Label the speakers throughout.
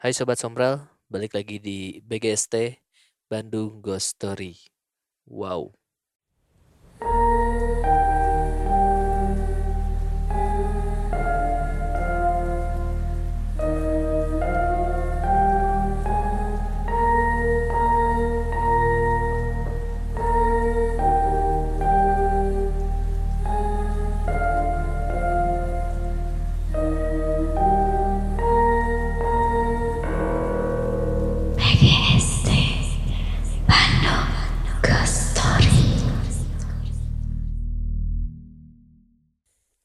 Speaker 1: Hai Sobat Sombral, balik lagi di BGST Bandung Ghost Story. Wow.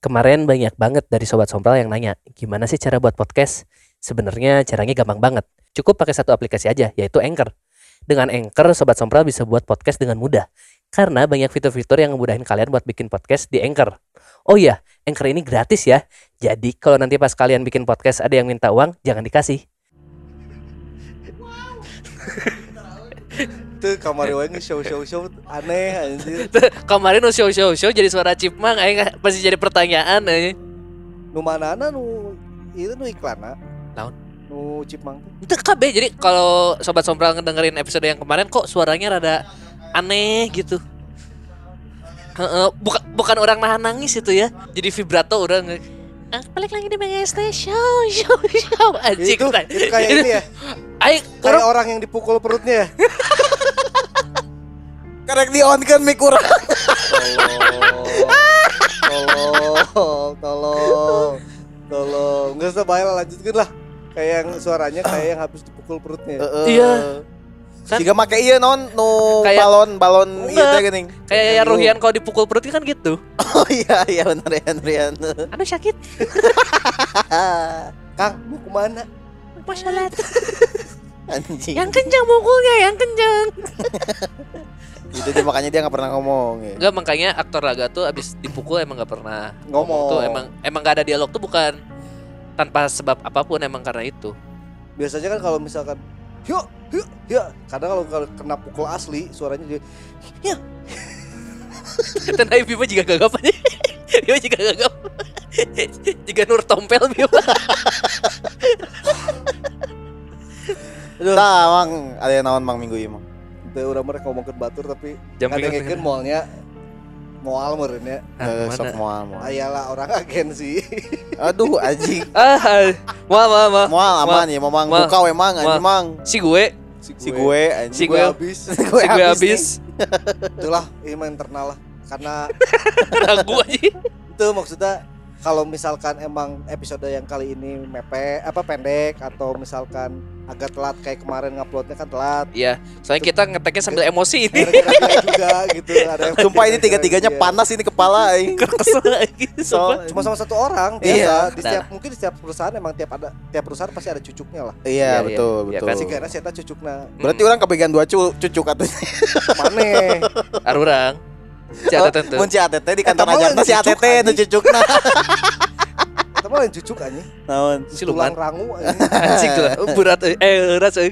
Speaker 1: Kemarin banyak banget dari Sobat Sombral yang nanya, gimana sih cara buat podcast? Sebenarnya caranya gampang banget. Cukup pakai satu aplikasi aja, yaitu Anchor. Dengan Anchor, Sobat Sombral bisa buat podcast dengan mudah. Karena banyak fitur-fitur yang ngemudahin kalian buat bikin podcast di Anchor. Oh iya, Anchor ini gratis ya. Jadi kalau nanti pas kalian bikin podcast ada yang minta uang, jangan dikasih.
Speaker 2: Tuh kamar wae show show show aneh anjir.
Speaker 1: Kemarin nu show show show jadi suara cipmang, aing pasti jadi pertanyaan. Eh.
Speaker 2: Nu manana nu itu nu iklan
Speaker 1: Naon?
Speaker 2: Nu cipmang.
Speaker 1: Itu KB jadi kalau sobat sombral ngedengerin episode yang kemarin kok suaranya rada aneh gitu. Heeh, bukan bukan orang nahan nangis itu ya. Jadi vibrato orang Ah, balik lagi di BGST show show show anjing
Speaker 2: Itu, itu kayak ini ya. Kayak
Speaker 1: orang
Speaker 2: orang yang dipukul perutnya. Karek di on kan mic kurang. Tolong, tolong, tolong, tolong. Nggak usah bayar lanjutkan lah. Kayak yang suaranya kayak yang habis dipukul perutnya.
Speaker 1: Iya. Kan-
Speaker 3: Jika make iya non nu
Speaker 1: Kayak-
Speaker 3: balon balon
Speaker 1: Enggak.
Speaker 3: iya teh geuning.
Speaker 1: kayak ya Ruhian kalau dipukul perutnya kan gitu.
Speaker 3: Oh iya iya benar ya Rian.
Speaker 1: Aduh sakit.
Speaker 2: Kang, mau ke mana?
Speaker 1: Masalah
Speaker 3: Anjing.
Speaker 1: yang kencang mukulnya, yang kencang.
Speaker 3: Itu dia makanya dia nggak pernah ngomong ya.
Speaker 1: Enggak makanya aktor laga tuh abis dipukul emang nggak pernah
Speaker 2: Ngomong.
Speaker 1: tuh emang emang gak ada dialog tuh bukan tanpa sebab apa pun emang karena itu.
Speaker 2: Biasanya kan kalau misalkan yuk, yuk, ya. Kadang kalau kalau kena pukul asli suaranya dia
Speaker 1: Kata naik Bima juga gagap aja. Bima juga gagap. Jika Nur Tompel Bima.
Speaker 3: Nah, mang ada yang naon mang minggu ieu mang.
Speaker 2: Teu urang mereka ngomong ke batur tapi ngadengekeun moalnya moal meureun ya.
Speaker 3: Eh, sok moal moal.
Speaker 2: Ayalah orang agensi.
Speaker 3: Aduh anjing.
Speaker 1: Ah, ma ma ma.
Speaker 3: Moal aman ya mamang
Speaker 1: Moal.
Speaker 3: buka we mang anjing mang.
Speaker 1: Si gue,
Speaker 3: Si gue anjing.
Speaker 1: Si gue.
Speaker 2: habis.
Speaker 1: si gue habis.
Speaker 2: Itulah ini internal lah. Karena
Speaker 1: Ragu aja.
Speaker 2: itu maksudnya kalau misalkan emang episode yang kali ini mepe apa pendek atau misalkan agak telat kayak kemarin nguploadnya kan telat.
Speaker 1: Iya, soalnya kita ngeteknya sambil emosi ini.
Speaker 2: Juga gitu ada
Speaker 3: Sumpah ini tiga-tiganya
Speaker 2: Iya.
Speaker 3: panas ini kepala aing.
Speaker 1: Kesel lagi.
Speaker 3: So,
Speaker 2: Cuma sama satu orang biasa.
Speaker 3: Iya.
Speaker 2: Di setiap mungkin di setiap perusahaan emang tiap ada tiap perusahaan pasti ada cucuknya lah.
Speaker 3: Iya
Speaker 1: Iya,
Speaker 3: betul
Speaker 1: iya. Ya
Speaker 3: betul.
Speaker 1: kan,
Speaker 2: Si karena saya cucukna
Speaker 3: Berarti orang kepegang dua cu cucu katanya.
Speaker 2: maneh.
Speaker 1: Arurang. Catat tentu.
Speaker 3: Mun si ATT di kantor
Speaker 2: Eh, tamang
Speaker 3: ajarna si
Speaker 2: cucuk,
Speaker 3: ATT nu
Speaker 2: anjing.
Speaker 3: cucukna.
Speaker 2: Kita mah lain cucuk anjing.
Speaker 3: Naon?
Speaker 1: Siluman.
Speaker 2: Tulang rangu anjing.
Speaker 1: Anjing tuh. Oh, Berat eh eh berat eh.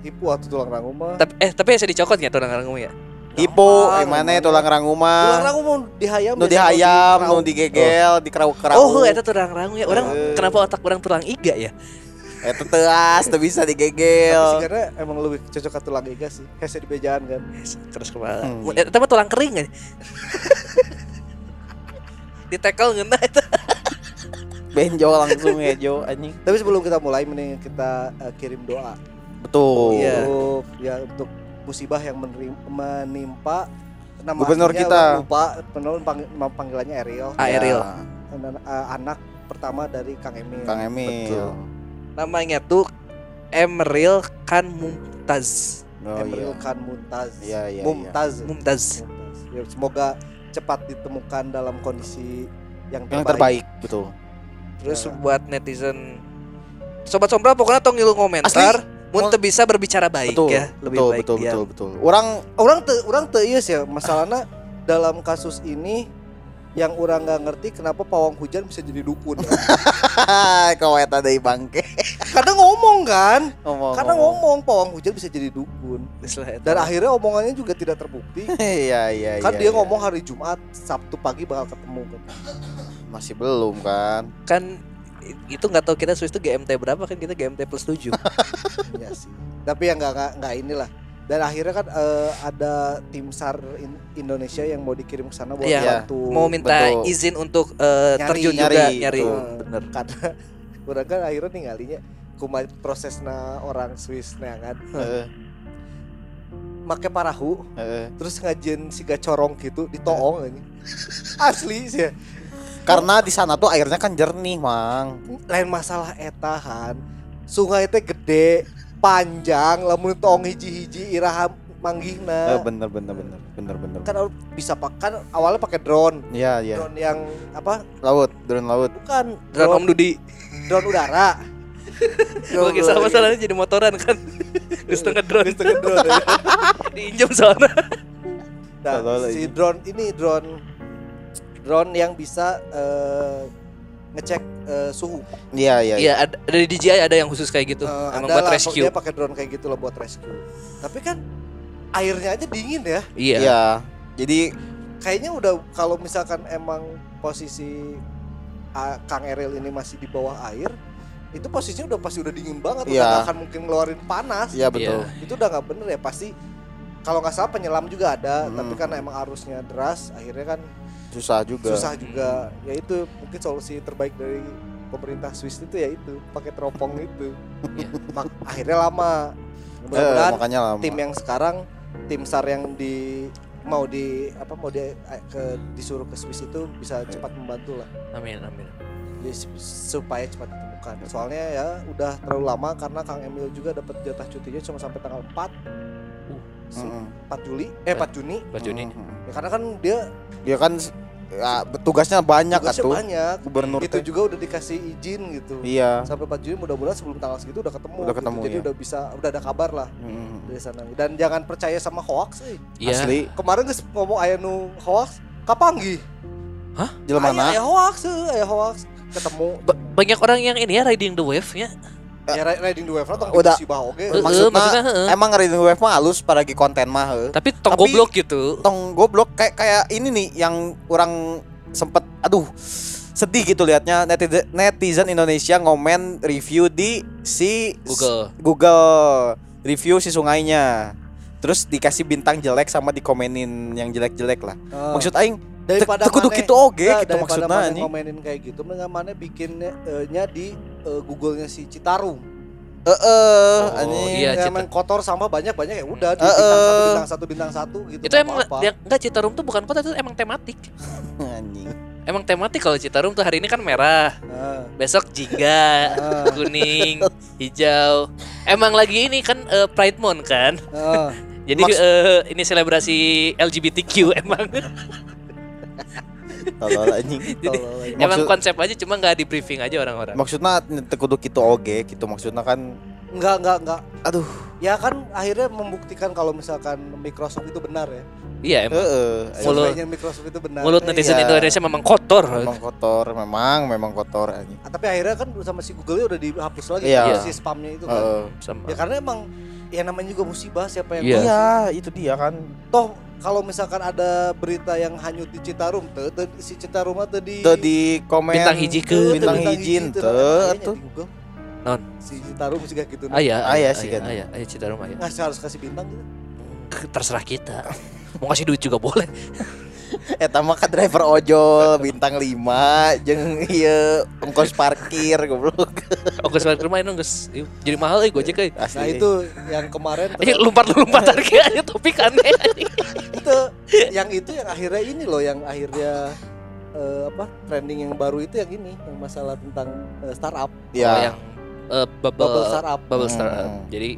Speaker 2: Ipu atuh tulang rangu mah.
Speaker 1: Tapi eh tapi saya dicokot tuh orang kamu ya?
Speaker 3: Hipo,
Speaker 2: Gampang,
Speaker 3: gimana
Speaker 2: emang.
Speaker 3: tulang rangu
Speaker 2: Tulang
Speaker 3: mah?
Speaker 2: rangu mau dihayam.
Speaker 3: Nu
Speaker 2: biasa
Speaker 3: dihayam, nu digegel, dikerau-kerau.
Speaker 1: Oh, eta tulang rangu ya. Orang
Speaker 3: Eh.
Speaker 1: kenapa otak orang tulang iga ya?
Speaker 3: Eta teas, teu bisa
Speaker 2: Tapi sih
Speaker 3: digegel.
Speaker 2: karena emang lebih cocok ke tulang iga sih. Hese di bejaan kan.
Speaker 1: Keras kepala.
Speaker 3: Hmm.
Speaker 1: Eta mah tulang kering kan. Di tackle ngeuna eta.
Speaker 3: Benjol langsung ya Jo anjing.
Speaker 2: Tapi sebelum kita mulai mending kita eh, kirim doa
Speaker 3: Betul.
Speaker 1: Iya.
Speaker 2: untuk ya untuk musibah yang menimpa nama
Speaker 3: Gubernur kita.
Speaker 2: lupa penuh pang- nama panggilannya Ariel
Speaker 1: Ah, Ariel.
Speaker 3: Ya,
Speaker 2: Anak- eh, anak pertama dari Kang Emil
Speaker 3: Kang Emil.
Speaker 1: Betul. Namanya tuh Emeril Khan Mumtaz.
Speaker 3: Oh,
Speaker 2: Emil
Speaker 3: iya.
Speaker 2: Khan Mumtaz
Speaker 3: Iya, iya, iya.
Speaker 2: Mumtaz
Speaker 1: Mumtaz.
Speaker 2: Mumtaz. Ya, semoga cepat ditemukan dalam kondisi yang terbaik,
Speaker 3: Yang terbaik, betul.
Speaker 1: Terus
Speaker 2: Ya.
Speaker 1: buat netizen Sobat Sombral pokoknya tong ngilu komentar Mun teu bisa berbicara baik
Speaker 3: betul,
Speaker 1: ya Lebih
Speaker 3: betul,
Speaker 1: baik
Speaker 3: betul,
Speaker 1: dia
Speaker 3: betul, betul. Orang
Speaker 2: orang te, orang teu ieu sih ya masalahnya dalam kasus ini yang orang nggak ngerti kenapa pawang hujan bisa jadi dukun
Speaker 3: kau eta deui bangke.
Speaker 2: kadang ngomong kan
Speaker 3: Ngomong.
Speaker 2: karena ngomong pawang hujan bisa jadi dukun dan akhirnya omongannya juga tidak terbukti
Speaker 3: Iya, iya,
Speaker 2: kan
Speaker 3: iya,
Speaker 2: dia
Speaker 3: iya.
Speaker 2: ngomong hari Jumat Sabtu pagi bakal ketemu kan
Speaker 3: masih belum kan.
Speaker 1: kan itu nggak tahu kita Swiss itu GMT berapa kan kita GMT plus 7
Speaker 2: Iya sih. Tapi ya nggak nggak nggak inilah. Dan akhirnya kan eh, ada tim SAR In- Indonesia yang mau dikirim ke sana buat
Speaker 1: Iya.
Speaker 2: bantu.
Speaker 1: mau minta
Speaker 3: betul.
Speaker 1: izin untuk eh,
Speaker 2: Nyari,
Speaker 1: terjun
Speaker 3: nyari,
Speaker 1: juga nyari
Speaker 3: betul.
Speaker 1: bener
Speaker 2: karena kurang kan akhirnya ninggalinya kuma prosesnya orang Swiss kan
Speaker 3: Heeh,
Speaker 2: make parahu
Speaker 3: heeh.
Speaker 2: terus ngajen si corong gitu ditoong ini asli sih ya.
Speaker 3: Karena di sana tuh airnya kan jernih, Mang.
Speaker 2: lain masalah etahan sungai teh gede panjang lamun tong hiji-hiji iraha
Speaker 3: Eh,
Speaker 2: manggihna.
Speaker 3: Bener bener bener bener bener.
Speaker 2: kan bisa pakai awalnya pakai drone.
Speaker 3: Iya, iya.
Speaker 2: drone yang apa?
Speaker 3: Laut, drone laut.
Speaker 2: bukan
Speaker 1: drone Om Dudi.
Speaker 2: drone udara.
Speaker 1: Oke sama masalahnya jadi motoran kan. Di setengah drone.
Speaker 2: Setengah drone, ya.
Speaker 1: diinjam soalnya.
Speaker 2: Nah, si drone ini drone drone yang bisa eh, ngecek eh, suhu.
Speaker 3: Iya, iya.
Speaker 1: iya ada, ada di DJI ada yang khusus kayak gitu
Speaker 2: Eh,
Speaker 1: emang
Speaker 2: ada
Speaker 1: buat
Speaker 2: lah,
Speaker 1: rescue
Speaker 2: Dia pakai drone kayak gitu loh buat rescue. Tapi kan airnya aja dingin ya.
Speaker 1: iya
Speaker 3: Iya. Jadi
Speaker 2: Kayaknya udah kalau misalkan emang posisi ah, Kang Eril ini masih di bawah air, itu posisinya udah pasti udah dingin banget, udah
Speaker 3: Iya.
Speaker 2: nggak akan mungkin ngeluarin panas.
Speaker 3: Iya betul.
Speaker 2: Itu udah nggak bener ya pasti. Kalau nggak salah penyelam juga ada,
Speaker 3: Hmm.
Speaker 2: tapi karena emang arusnya deras, akhirnya kan
Speaker 3: Susah juga.
Speaker 2: susah juga ya itu mungkin solusi terbaik dari pemerintah Swiss itu ya itu pakai teropong itu
Speaker 1: Iya.
Speaker 2: Mak- akhirnya lama
Speaker 3: Eh,
Speaker 2: mudah-mudahan
Speaker 3: makanya lama.
Speaker 2: tim yang sekarang tim sar yang di mau di apa mau di ke disuruh ke Swiss itu bisa cepat membantu lah
Speaker 1: amin amin
Speaker 2: Jadi supaya cepat ditemukan soalnya ya udah terlalu lama karena Kang Emil juga dapat jatah cutinya cuma sampai tanggal 4 Si-
Speaker 3: Mm-mm.
Speaker 2: 4 Juli eh 4 Juni
Speaker 1: baju ini
Speaker 3: Mm-mm.
Speaker 2: ya karena kan dia
Speaker 3: Dia kan ya, tugasnya banyak
Speaker 2: tugasnya
Speaker 3: atuh.
Speaker 2: banyak
Speaker 3: Gubernur
Speaker 2: itu
Speaker 3: teh.
Speaker 2: juga udah dikasih izin gitu
Speaker 3: Iya.
Speaker 2: sampai 4 Juni mudah-mudahan sebelum tanggal segitu udah ketemu,
Speaker 3: Udah
Speaker 2: gitu.
Speaker 3: ketemu,
Speaker 2: jadi
Speaker 3: ya.
Speaker 2: udah bisa udah ada kabar lah
Speaker 3: Mm-mm.
Speaker 2: dari sana dan jangan percaya sama hoax eh.
Speaker 1: iya
Speaker 3: Asli.
Speaker 2: kemarin geus ngomong aya nu hoax kapanggih
Speaker 3: Jelema
Speaker 2: aya, aya
Speaker 3: mana?
Speaker 2: hoax eh, aya hoax ketemu
Speaker 1: Ba- banyak orang yang ini ya riding the wave ya
Speaker 2: ya ri- riding the wave atau
Speaker 3: Udah.
Speaker 2: musibah oke
Speaker 1: Heeh,
Speaker 3: Maksudna-
Speaker 1: maksudnya heeh.
Speaker 3: Emang ngeriin wave mah halus paragi konten mah
Speaker 1: tapi tong
Speaker 3: Tapi-
Speaker 1: goblok gitu
Speaker 3: Tong goblok kayak kayak ini nih yang orang sempet aduh sedih gitu liatnya netizen, netizen Indonesia ngomen review di si
Speaker 1: Google
Speaker 3: Google review si sungainya. Terus dikasih bintang jelek sama dikomenin yang jelek-jelek lah.
Speaker 2: Eh,
Speaker 3: Maksud aing
Speaker 2: daripada
Speaker 3: teu kudu gitu oge
Speaker 2: Nggak,
Speaker 3: gitu maksudnya anjing.
Speaker 2: ngomenin kayak gitu mendingan mana bikinnya eh, nya di eh, Google-nya si Citarum
Speaker 3: Heeh,
Speaker 1: Oh,
Speaker 3: anjing.
Speaker 1: iya.
Speaker 2: yang main kotor sampah banyak-banyak ya udah di
Speaker 3: Eh,
Speaker 2: bintang satu
Speaker 3: eh.
Speaker 2: bintang satu bintang satu gitu
Speaker 1: itu emang
Speaker 2: apa-apa.
Speaker 1: yang enggak Citarum tuh bukan kota itu emang tematik
Speaker 3: Anjing.
Speaker 1: emang tematik kalau Citarum tuh hari ini kan merah
Speaker 2: Nah,
Speaker 1: besok jingga
Speaker 2: nah,
Speaker 1: kuning hijau emang lagi ini kan eh, Pride Month kan
Speaker 2: nah.
Speaker 1: jadi
Speaker 3: Maks-
Speaker 1: eh, ini selebrasi LGBTQ emang
Speaker 3: Tolol anjing.
Speaker 1: jadi
Speaker 2: Tolol
Speaker 1: emang konsep aja cuma nggak di briefing aja orang-orang
Speaker 3: Maksudnya kudu gitu oge gitu maksudnya kan
Speaker 2: Enggak, enggak, enggak.
Speaker 3: aduh
Speaker 2: Ya kan akhirnya membuktikan kalau misalkan Microsoft itu benar ya.
Speaker 1: iya emang
Speaker 3: heeh.
Speaker 1: Mulut-
Speaker 2: Microsoft itu benar.
Speaker 1: mulut netizen
Speaker 3: iya.
Speaker 1: Indonesia memang kotor
Speaker 3: Memang kotor, memang memang kotor anjing.
Speaker 2: ah, Tapi akhirnya kan sama si Google udah dihapus lagi
Speaker 3: Iya.
Speaker 2: si spamnya itu kan.
Speaker 3: Heeh.
Speaker 1: sama
Speaker 2: Ya karena emang ya namanya juga musibah siapa yang
Speaker 1: Iya.
Speaker 3: Iya, itu dia kan.
Speaker 2: Toh kalau misalkan ada berita yang hanyut di Citarum tuh, tuh si Citarum tuh di
Speaker 3: Tuh di komen
Speaker 1: Bintang hiji
Speaker 2: Tuh,
Speaker 1: ke
Speaker 2: tuh,
Speaker 3: bintang hijin
Speaker 2: tuh.
Speaker 1: Non.
Speaker 2: Si Citarum juga gitu.
Speaker 1: ayah
Speaker 3: Ayah sih kan.
Speaker 1: ayah ayah Citarum ayah
Speaker 2: Nggak harus kasih bintang gitu.
Speaker 1: terserah kita mau kasih duit juga boleh
Speaker 3: Eta mah ka driver ojol bintang 5 jeung ieu ongkos parkir goblok.
Speaker 1: ongkos balik rumah ini guys jadi mahal eh gojek eh
Speaker 2: Nah itu yang kemarin
Speaker 1: Ini lompat lompat harga aja topik aneh
Speaker 2: itu yang itu yang akhirnya ini loh yang akhirnya eh, apa trending yang baru itu yang ini yang masalah tentang eh, startup
Speaker 1: Oh,
Speaker 3: ya.
Speaker 1: yang eh, bubble
Speaker 2: bubble startup
Speaker 1: bubble
Speaker 3: Hmm.
Speaker 1: startup. Jadi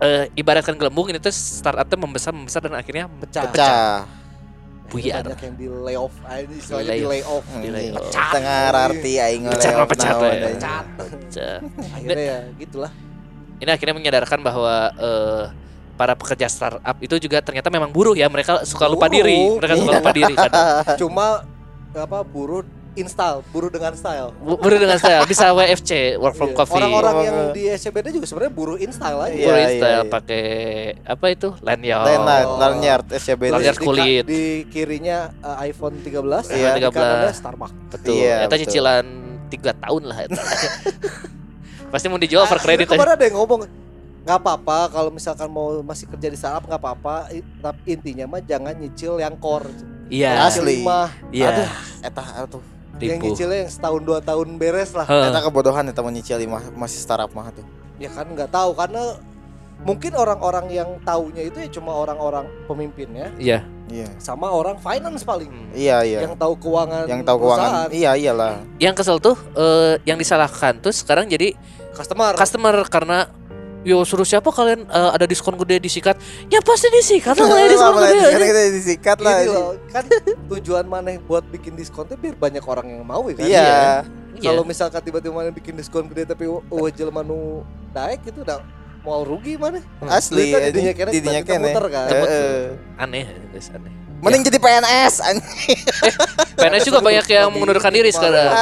Speaker 1: eh, ibaratkan gelembung ini tuh startup tuh membesar membesar dan akhirnya
Speaker 2: pecah
Speaker 3: Pecah.
Speaker 1: Buyar.
Speaker 2: banyak yang di layoff ah, ini istilahnya
Speaker 1: Di
Speaker 2: layoff
Speaker 1: Di layoff.
Speaker 3: Anjing. Tengah arti aing anjing.
Speaker 2: Pecah.
Speaker 1: Pecah.
Speaker 2: akhirnya ya gitulah
Speaker 1: Ini akhirnya menyadarkan bahwa eh, para pekerja startup itu juga ternyata memang buruh ya mereka suka lupa
Speaker 2: Buruh.
Speaker 1: diri mereka suka lupa diri kan
Speaker 2: cuma apa buruh install buruh dengan style
Speaker 1: Bu- buruh dengan saya bisa WFC work from
Speaker 2: Iya.
Speaker 1: coffee
Speaker 2: orang-orang
Speaker 3: Oh,
Speaker 2: yang
Speaker 3: oh.
Speaker 2: di SCBD juga sebenarnya buruh install aja
Speaker 3: Iya,
Speaker 1: buruh
Speaker 3: iya,
Speaker 1: style
Speaker 3: iya.
Speaker 1: pakai apa itu lanyard
Speaker 3: Lanyard, lanyard SCBD.
Speaker 1: Lanyard
Speaker 2: Di-
Speaker 1: kulit.
Speaker 2: di kirinya eh, iPhone 13
Speaker 3: Iya.
Speaker 2: di kanannya
Speaker 1: 13.
Speaker 2: Starbucks
Speaker 1: betul
Speaker 3: Iya,
Speaker 1: eta
Speaker 3: betul.
Speaker 1: cicilan tiga tahun lah eta. pasti mau dijual over credit
Speaker 2: Akhirnya
Speaker 1: aja.
Speaker 2: kemarin ada yang ngomong nggak apa-apa kalau misalkan mau masih kerja di startup nggak apa-apa tapi intinya mah jangan nyicil yang core
Speaker 1: iya
Speaker 3: Asli.
Speaker 2: mah
Speaker 1: iya
Speaker 3: Eta atuh.
Speaker 2: yang nyicilnya yang setahun dua tahun beres lah
Speaker 1: Heeh.
Speaker 3: Eta kebodohan eta mau nyicil mah masih startup mah tuh.
Speaker 2: ya kan nggak tahu karena mungkin orang-orang yang taunya itu ya cuma orang-orang pemimpinnya
Speaker 1: iya
Speaker 3: Iya.
Speaker 2: sama orang finance paling.
Speaker 3: Iya iya.
Speaker 2: yang tahu keuangan
Speaker 3: Yang tahu keuangan.
Speaker 2: perusahaan,
Speaker 3: Iya iyalah.
Speaker 1: yang kesel tuh eh, yang disalahkan tuh sekarang jadi
Speaker 2: customer
Speaker 1: customer karena Yo suruh siapa kalian eh, ada diskon gede disikat Ya pasti disikat lah mulai diskon gede
Speaker 3: kita- kita disikat lah.
Speaker 2: Gini loh, kan tujuan mana buat bikin diskon tuh biar banyak orang yang mau ya kan
Speaker 3: Iya.
Speaker 1: Iya.
Speaker 2: kalau misalkan tiba-tiba mana bikin diskon gede tapi uh jelema nu daek itu udah mau rugi mana
Speaker 3: Asli.
Speaker 2: Didinya kene
Speaker 3: Didinya
Speaker 2: kan
Speaker 3: Heeh.
Speaker 1: Aneh aneh
Speaker 3: Mending jadi PNS anjing.
Speaker 1: PNS juga banyak yang mengundurkan diri sekarang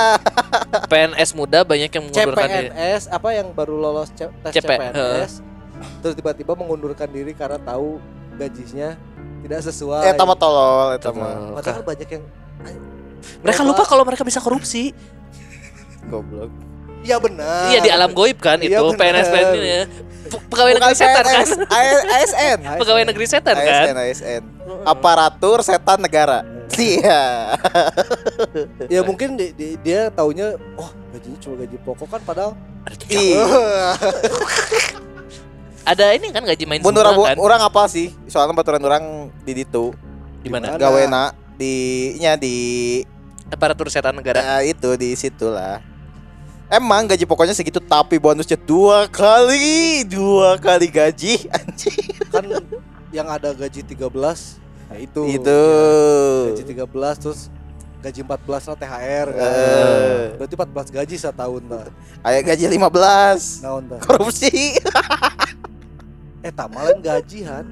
Speaker 1: PNS muda banyak yang mengundurkan diri
Speaker 2: CPNS apa yang baru lolos tes
Speaker 1: CP,
Speaker 2: CPNS terus tiba-tiba mengundurkan diri karena tahu gajinya tidak sesuai
Speaker 3: Eta mah tolol eta mah.
Speaker 2: padahal banyak yang
Speaker 1: Mereka lupa kalau mereka bisa korupsi
Speaker 3: Goblok.
Speaker 2: iya benar
Speaker 1: Iya di alam goib kan
Speaker 2: Iya,
Speaker 1: itu
Speaker 2: bener.
Speaker 1: PNS PNS ini ya. Pe- Pegawai
Speaker 3: Bukan
Speaker 1: negeri setan kan
Speaker 3: ASN.
Speaker 1: Pegawai negeri setan kan
Speaker 3: ASN ASN. Aparatur setan negara. Iya.
Speaker 2: ya mungkin di- di- dia taunya oh gajinya cuma gaji pokok kan padahal.
Speaker 1: Ada ini kan gaji main
Speaker 3: orang
Speaker 1: kan
Speaker 3: orang apa sih? Soalnya baturan orang di ditu
Speaker 1: Di mana?
Speaker 2: Gimana?
Speaker 3: gawena di nya di
Speaker 1: Aparatur setan negara
Speaker 3: eh, itu di situ lah. Emang gaji pokoknya segitu tapi bonusnya dua kali, dua kali gaji anjing.
Speaker 2: kan yang ada gaji 13 nah itu.
Speaker 3: Itu.
Speaker 2: Ya, gaji 13 terus gaji 14 lah THR kan.
Speaker 3: Eh.
Speaker 2: berarti 14 gaji setahun lah
Speaker 3: Aya gaji 15.
Speaker 2: naon tah.
Speaker 3: Korupsi.
Speaker 2: eh tamalan gajian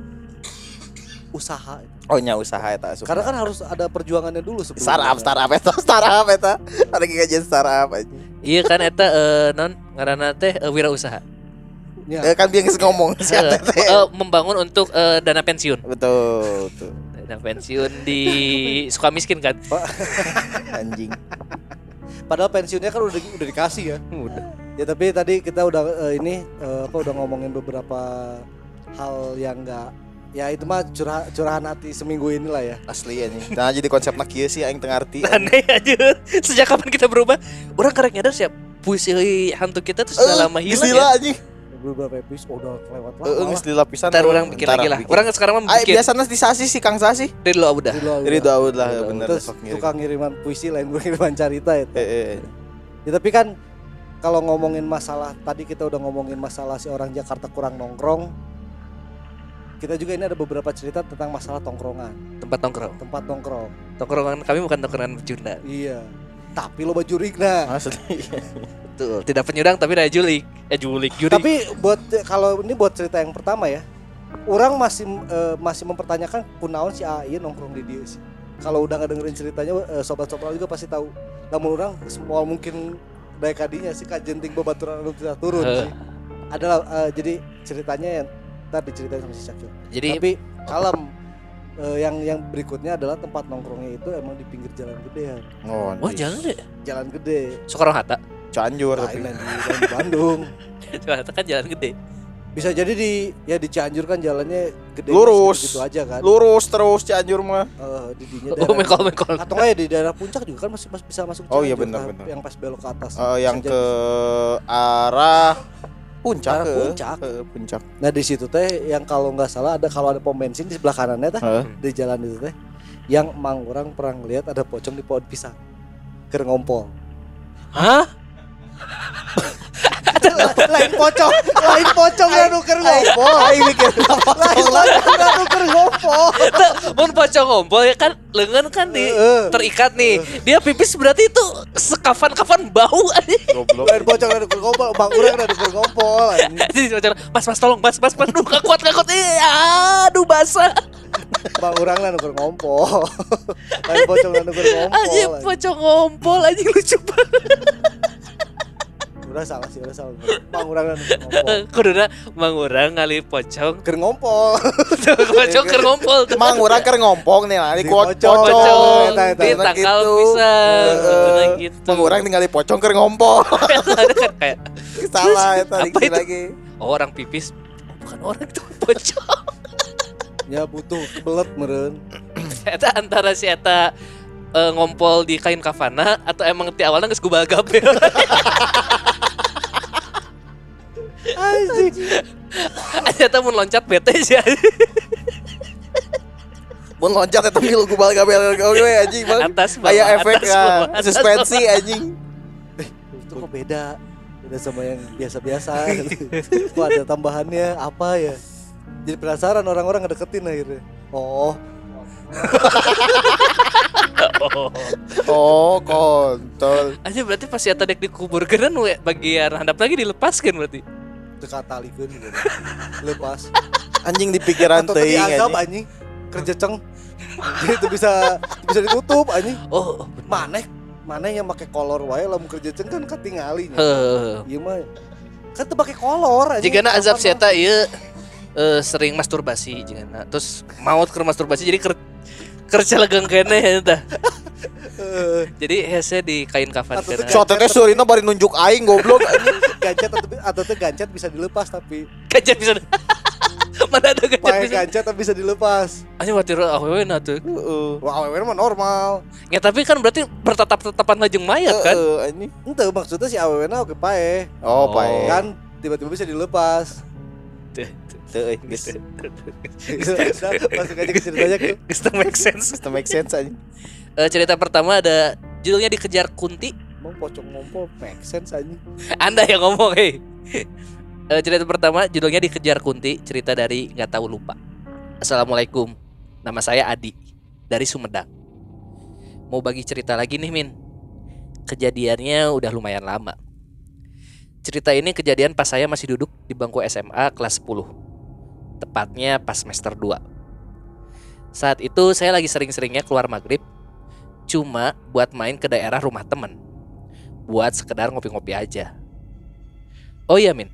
Speaker 2: usaha.
Speaker 3: Oh nya usaha eta asup.
Speaker 2: karena kan harus ada perjuangannya dulu sebelum
Speaker 3: startup startup eta startup eta ada gajian startup aja.
Speaker 1: Iya kan eta eh, non ngaranna teh eh, wirausaha
Speaker 2: ya,
Speaker 3: Eh, kan dia ngomong. Si
Speaker 1: Eh,
Speaker 3: teh.
Speaker 1: eh, membangun untuk eh, dana pensiun.
Speaker 3: Betul betul.
Speaker 1: Dana pensiun di suka miskin kan?
Speaker 3: Anjing.
Speaker 2: Padahal pensiunnya kan udah udah dikasih ya.
Speaker 1: Udah.
Speaker 2: Ya tapi tadi kita udah eh, ini eh, apa udah ngomongin beberapa hal yang enggak ya itu mah curah, curahan hati seminggu inilah ya.
Speaker 3: Asli anjing. Nah jadi konsepnya kieu sih aing teu ngarti
Speaker 1: aneh aja. Sejak kapan kita berubah? Orang karek nyadar siap puisi hantu kita tuh sudah lama hilang
Speaker 3: geus
Speaker 1: ya?
Speaker 3: anjing
Speaker 2: beberapa episode udah kelewat
Speaker 3: heeh
Speaker 2: lama
Speaker 3: geus lila pisan
Speaker 1: ntar orang bikin lagi lah. orang sekarang mah
Speaker 3: Ay,
Speaker 1: bikin.
Speaker 3: biasanya di sasi si Kang Sasi
Speaker 1: lo udah
Speaker 3: Dari Daud lah
Speaker 2: Udah,
Speaker 3: bener.
Speaker 2: Terus tukang ngiriman puisi lain gue ngiriman cerita itu.
Speaker 3: Eh, eh.
Speaker 2: ya tapi kan kalau ngomongin masalah tadi kita udah ngomongin masalah si orang Jakarta kurang nongkrong. Kita juga ini ada beberapa cerita tentang masalah tongkrongan.
Speaker 1: Tempat nongkrong.
Speaker 2: Tempat nongkrong.
Speaker 1: Tongkrongan kami bukan tongkrongan pecunda
Speaker 2: iya. Tapi lo baju rigna.
Speaker 3: Asli.
Speaker 1: betul. Tidak penyudang tapi ada julik. Eh julik juri
Speaker 2: tapi buat kalau ini buat cerita yang pertama ya orang masih eh, masih mempertanyakan kunaon si AI nongkrong di dia sih. Kalau udah nggak dengerin ceritanya eh, sobat-sobat juga pasti tahu. Namun orang semua mungkin dari kadinya sih kajenting babaturan anu tidak turun
Speaker 1: Heh.
Speaker 2: sih. Adalah eh, jadi ceritanya yang tadi diceritain sama si Cakil
Speaker 1: jadi
Speaker 2: tapi kalem eh, yang yang berikutnya adalah tempat nongkrongnya itu emang di pinggir jalan gede ya
Speaker 3: Oh,
Speaker 1: wah jangan deh
Speaker 2: jalan gede.
Speaker 1: Soekarno Hatta
Speaker 3: Cianjur
Speaker 2: lain
Speaker 3: tapi.
Speaker 2: di, lain di Bandung
Speaker 1: Hatta kan jalan gede
Speaker 2: bisa jadi di ya di Cianjur kan jalannya gede
Speaker 3: Lurus.
Speaker 2: gitu aja kan
Speaker 3: Lurus terus Cianjur mah.
Speaker 2: Eh, di dinya
Speaker 1: oh
Speaker 2: daerah-
Speaker 1: mekol mekol
Speaker 2: atau enggak ya di daerah puncak juga kan masih, masih bisa masuk
Speaker 3: Oh iya,
Speaker 2: Cianjur,
Speaker 3: benar,
Speaker 2: kan,
Speaker 3: benar.
Speaker 2: yang pas belok ke atas
Speaker 3: Eh, yang ke
Speaker 2: jadi.
Speaker 3: arah puncak ke
Speaker 2: puncak.
Speaker 3: puncak.
Speaker 2: nah di situ teh yang kalau nggak salah ada kalau ada pom bensin di sebelah kanannya teh
Speaker 3: Heeh.
Speaker 2: di jalan itu teh yang mang orang pernah lihat ada pocong di pohon pisang ker ngompol
Speaker 1: hah
Speaker 2: lain pocong lain pocong yang nuker ngompol
Speaker 3: Aing mikir
Speaker 2: lain pocong. yang nuker ngompol
Speaker 1: Tuh, mun pocong ngompol ya kan? Lengan kan di terikat nih. Dia pipis berarti itu sekafan-kafan bau anjing.
Speaker 3: Goblok.
Speaker 2: lain pocong yang nuker ngompol bang urang yang nuker ngompol.
Speaker 1: Jadi pocong, mas mas tolong mas mas mas aduh gak kuat gak kuat aduh basah.
Speaker 2: Bang urang lah nuker ngompol. Lain pocong yang nuker ngompol
Speaker 1: anjing. pocong ngompol anjing lucu banget
Speaker 2: Udah salah sih, udah salah. Bang urang ngompol.
Speaker 1: Kuduna mang urang ngali pocong.
Speaker 2: Keur ngompol.
Speaker 1: pocong keur ngompol tuh.
Speaker 3: Mang urang keur ngompong nih lah, di
Speaker 2: Di
Speaker 3: ko-
Speaker 2: pocong.
Speaker 1: Pocong
Speaker 2: Eta, eta,
Speaker 1: di
Speaker 3: Gitu.
Speaker 1: bisa.
Speaker 3: Heeh.
Speaker 1: gitu.
Speaker 3: Mang urang ningali pocong keur ngompol.
Speaker 1: kan kayak
Speaker 3: Salah
Speaker 1: itu?
Speaker 3: lagi.
Speaker 1: oh, orang pipis. Oh, bukan orang itu pocong.
Speaker 2: Ya butuh kebelet meureun.
Speaker 1: Eta antara si eta eh, ngompol di kain kafana atau emang ti awalnya geus gubagap ya.
Speaker 2: Anjing.
Speaker 1: Eta mun loncat bete sih.
Speaker 3: Mun loncat eta milu gubal gabel oke anjing bang.
Speaker 1: Atas bawah,
Speaker 3: Aya efek
Speaker 1: atas
Speaker 3: ya, suspensi anjing.
Speaker 2: Itu kok beda. Beda sama yang biasa-biasa. kok ada tambahannya apa ya? Jadi penasaran orang-orang ngedeketin akhirnya. Oh,
Speaker 1: Oh.
Speaker 3: Oh, kontol.
Speaker 1: Aja berarti pas dek dikubur geran we bagian handap lagi dilepaskan berarti.
Speaker 2: Dekat talikeun gitu. Lepas.
Speaker 3: Anjing di pikiran teuing anjing.
Speaker 2: anjing. Kerja ceng. Jadi itu bisa bisa ditutup anjing.
Speaker 1: Oh,
Speaker 2: Maneh maneh yang pakai kolor wae lamun kerja ceng kan katingali nya.
Speaker 1: heuh.
Speaker 2: Ieu mah kan teu pakai kolor anjing.
Speaker 1: Jigana azab si
Speaker 2: Kapan
Speaker 1: eta ieu eh, sering masturbasi jigana. Terus maut ke masturbasi jadi ker kerja legang kene eta. Jadi hese di kain kafan
Speaker 3: Shot teh surina bari nunjuk aing goblok
Speaker 2: gancet atau atau tuh gancet bisa dilepas tapi
Speaker 1: Kajet bisa. Mana ada kajet
Speaker 2: pakai
Speaker 1: bisa.
Speaker 2: gancet tapi bisa dilepas.
Speaker 1: Aja watir awewe na tuh.
Speaker 3: Heeh.
Speaker 2: Wah, awewe mah normal.
Speaker 1: Ya tapi kan berarti bertatap-tatapan ngajeng mayat kan.
Speaker 3: Heeh, anjing.
Speaker 2: Ente maksudnya si awewe na oke pae.
Speaker 3: Oh,
Speaker 1: Oh.
Speaker 3: pae.
Speaker 2: Kan tiba-tiba bisa dilepas.
Speaker 1: Tuh,
Speaker 3: geus
Speaker 2: Udah, Masuk aja ke ceritanya.
Speaker 1: Geus make sense.
Speaker 3: geus make sense anjing.
Speaker 1: Eh, cerita pertama ada judulnya dikejar Kunti.
Speaker 2: Emang pocong ngompol make sense anjing.
Speaker 1: Anda yang ngomong, hei. Eh, cerita pertama judulnya dikejar Kunti, cerita dari nggak tahu lupa. Assalamualaikum, nama saya Adi dari Sumedang. Mau bagi cerita lagi nih Min. Kejadiannya udah lumayan lama. Cerita ini kejadian pas saya masih duduk di bangku SMA kelas 10. Tepatnya pas semester 2. Saat itu saya lagi sering-seringnya keluar maghrib Cuma buat main ke daerah rumah temen. Buat sekedar ngopi-ngopi aja. Oh iya Min.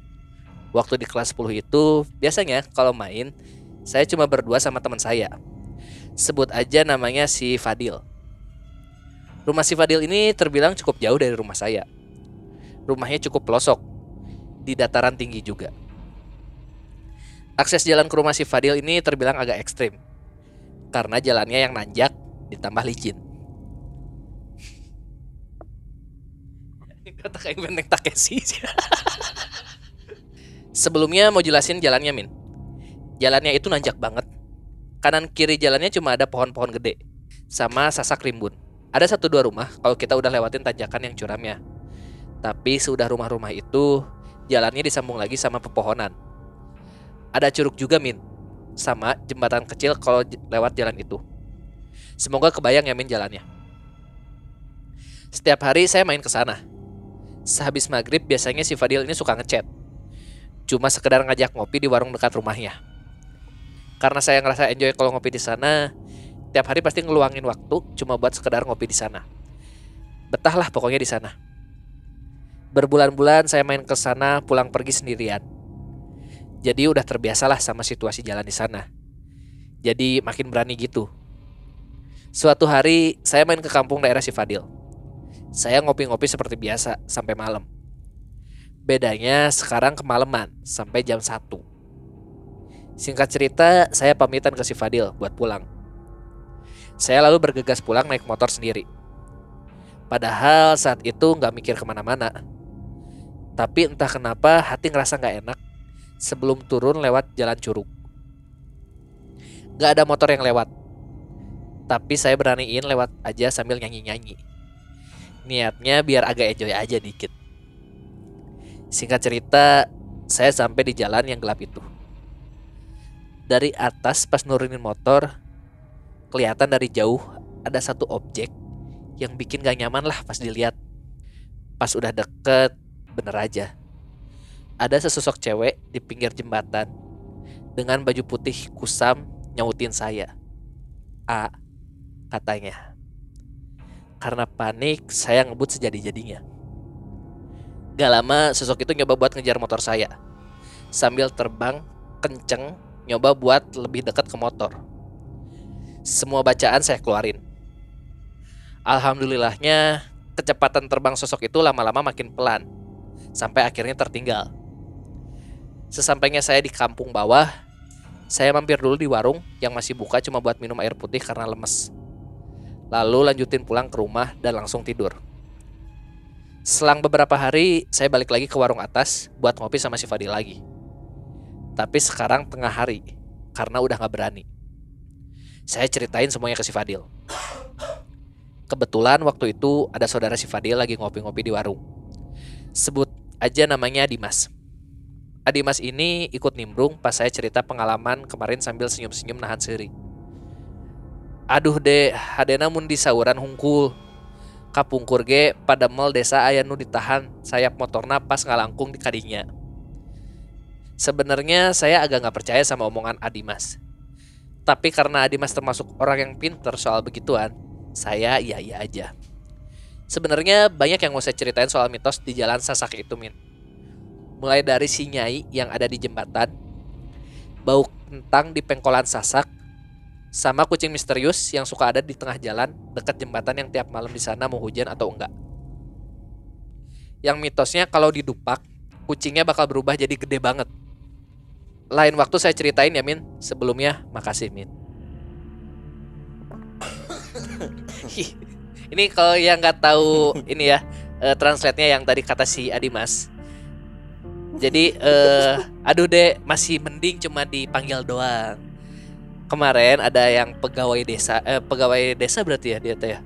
Speaker 1: Waktu di kelas 10 itu Biasanya kalau main Saya cuma berdua sama teman saya. Sebut aja namanya si Fadil. Rumah si Fadil ini terbilang cukup jauh dari rumah saya. Rumahnya cukup pelosok Di dataran tinggi juga. Akses jalan ke rumah si Fadil ini terbilang agak ekstrim Karena jalannya yang nanjak ditambah licin Kata kayak benteng Takeshi. Sebelumnya mau jelasin jalannya Min. Jalannya itu nanjak banget. Kanan kiri jalannya cuma ada pohon-pohon gede Sama sasak rimbun. Ada satu dua rumah kalau kita udah lewatin tanjakan yang curamnya. Tapi sudah rumah-rumah itu Jalannya disambung lagi sama pepohonan. Ada curug juga Min. Sama jembatan kecil kalau lewat jalan itu. Semoga kebayang ya Min jalannya. Setiap hari saya main ke sana Sehabis maghrib biasanya si Fadil ini suka ngechat. Cuma sekedar ngajak ngopi di warung dekat rumahnya. Karena saya ngerasa enjoy kalau ngopi di sana Tiap hari pasti ngeluangin waktu cuma buat sekedar ngopi di sana. Betahlah pokoknya di sana. Berbulan-bulan saya main ke sana pulang pergi sendirian. Jadi udah terbiasalah sama situasi jalan di sana. Jadi makin berani gitu. Suatu hari saya main ke kampung daerah si Fadil saya ngopi-ngopi seperti biasa sampai malam. Bedanya sekarang kemalaman sampai jam 1. Singkat cerita, saya pamitan ke si Fadil buat pulang. Saya lalu bergegas pulang naik motor sendiri. Padahal saat itu nggak mikir ke mana-mana. Tapi entah kenapa hati ngerasa nggak enak sebelum turun lewat jalan curug. Gak ada motor yang lewat. Tapi saya beraniin lewat aja sambil nyanyi-nyanyi niatnya biar agak enjoy aja dikit. Singkat cerita, saya sampai di jalan yang gelap itu. Dari atas pas nurunin motor, kelihatan dari jauh ada satu objek yang bikin gak nyaman lah pas dilihat. Pas udah deket, bener aja. Ada sesosok cewek di pinggir jembatan dengan baju putih kusam nyautin saya. A, katanya. Karena panik, saya ngebut sejadi-jadinya. Gak lama sosok itu nyoba buat ngejar motor saya. Sambil terbang kenceng nyoba buat lebih dekat ke motor. Semua bacaan saya keluarin. Alhamdulillahnya kecepatan terbang sosok itu lama-lama makin pelan. Sampai akhirnya tertinggal. Sesampainya saya di kampung bawah, saya mampir dulu di warung yang masih buka cuma buat minum air putih karena lemes. Lalu lanjutin pulang ke rumah dan langsung tidur. Selang beberapa hari, saya balik lagi ke warung atas buat ngopi sama si Fadil lagi. Tapi sekarang tengah hari, karena udah gak berani. Saya ceritain semuanya ke si Fadil. Kebetulan waktu itu ada saudara si Fadil lagi ngopi-ngopi di warung. Sebut aja namanya Dimas. Adimas ini ikut nimbrung pas saya cerita pengalaman kemarin sambil senyum-senyum nahan seri. Aduh deh, hadena mun di sauran hungkul. Kapungkur ge pada mall desa aya nu ditahan sayap motorna pas ngalangkung di kadinya. Sebenarnya saya agak nggak percaya sama omongan Adimas. Tapi karena Adimas termasuk orang yang pinter soal begituan, saya iya iya aja. Sebenarnya banyak yang mau saya ceritain soal mitos di jalan Sasak itu, Min mulai dari si nyai yang ada di jembatan, bau kentang di pengkolan sasak, sama kucing misterius yang suka ada di tengah jalan dekat jembatan yang tiap malam di sana mau hujan atau enggak. Yang mitosnya kalau didupak, kucingnya bakal berubah jadi gede banget. Lain waktu saya ceritain ya Min, sebelumnya makasih Min. ini kalau yang nggak tahu ini ya, eh, translate-nya yang tadi kata si Adimas. Jadi eh aduh deh masih mending cuma dipanggil doang. Kemarin ada yang pegawai desa eh pegawai desa berarti ya dia teh ya.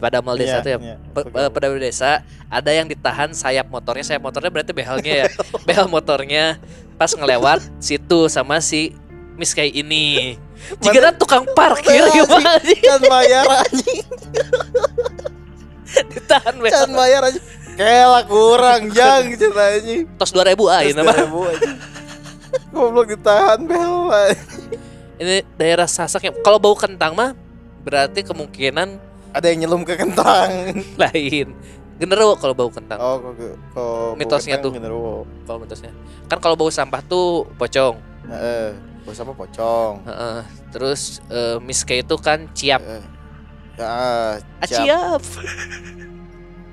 Speaker 1: Pada mal desa
Speaker 3: Iya,
Speaker 1: tuh ya.
Speaker 3: iya,
Speaker 1: Pe- eh, desa ada yang ditahan sayap motornya, sayap motornya berarti behelnya ya. Behel motornya pas ngelewat situ sama si Miss kayak ini. Jika tukang parkir gimana sih
Speaker 3: Can bayar anjing,
Speaker 1: ditahan behel.
Speaker 3: can bayar anjing. Kela kurang jang cerita anjing.
Speaker 1: Tos 2000 aja nama.
Speaker 3: Terus 2000 anjing. Goblok ditahan bel. anjing.
Speaker 1: Ini daerah Sasak yang kalau bau kentang mah berarti kemungkinan
Speaker 3: Ada yang nyelum ke kentang.
Speaker 1: lain. Genderuwo kalau bau kentang.
Speaker 3: Oh, kok kok
Speaker 1: Mitosnya tuh. Kalau mitosnya. Kan kalau bau sampah tuh pocong.
Speaker 3: Heeh. Bos apa pocong.
Speaker 1: Heeh. Terus eh, miske itu kan ciap.
Speaker 3: Heeh.
Speaker 1: Ah,
Speaker 3: ciap.
Speaker 1: ciap.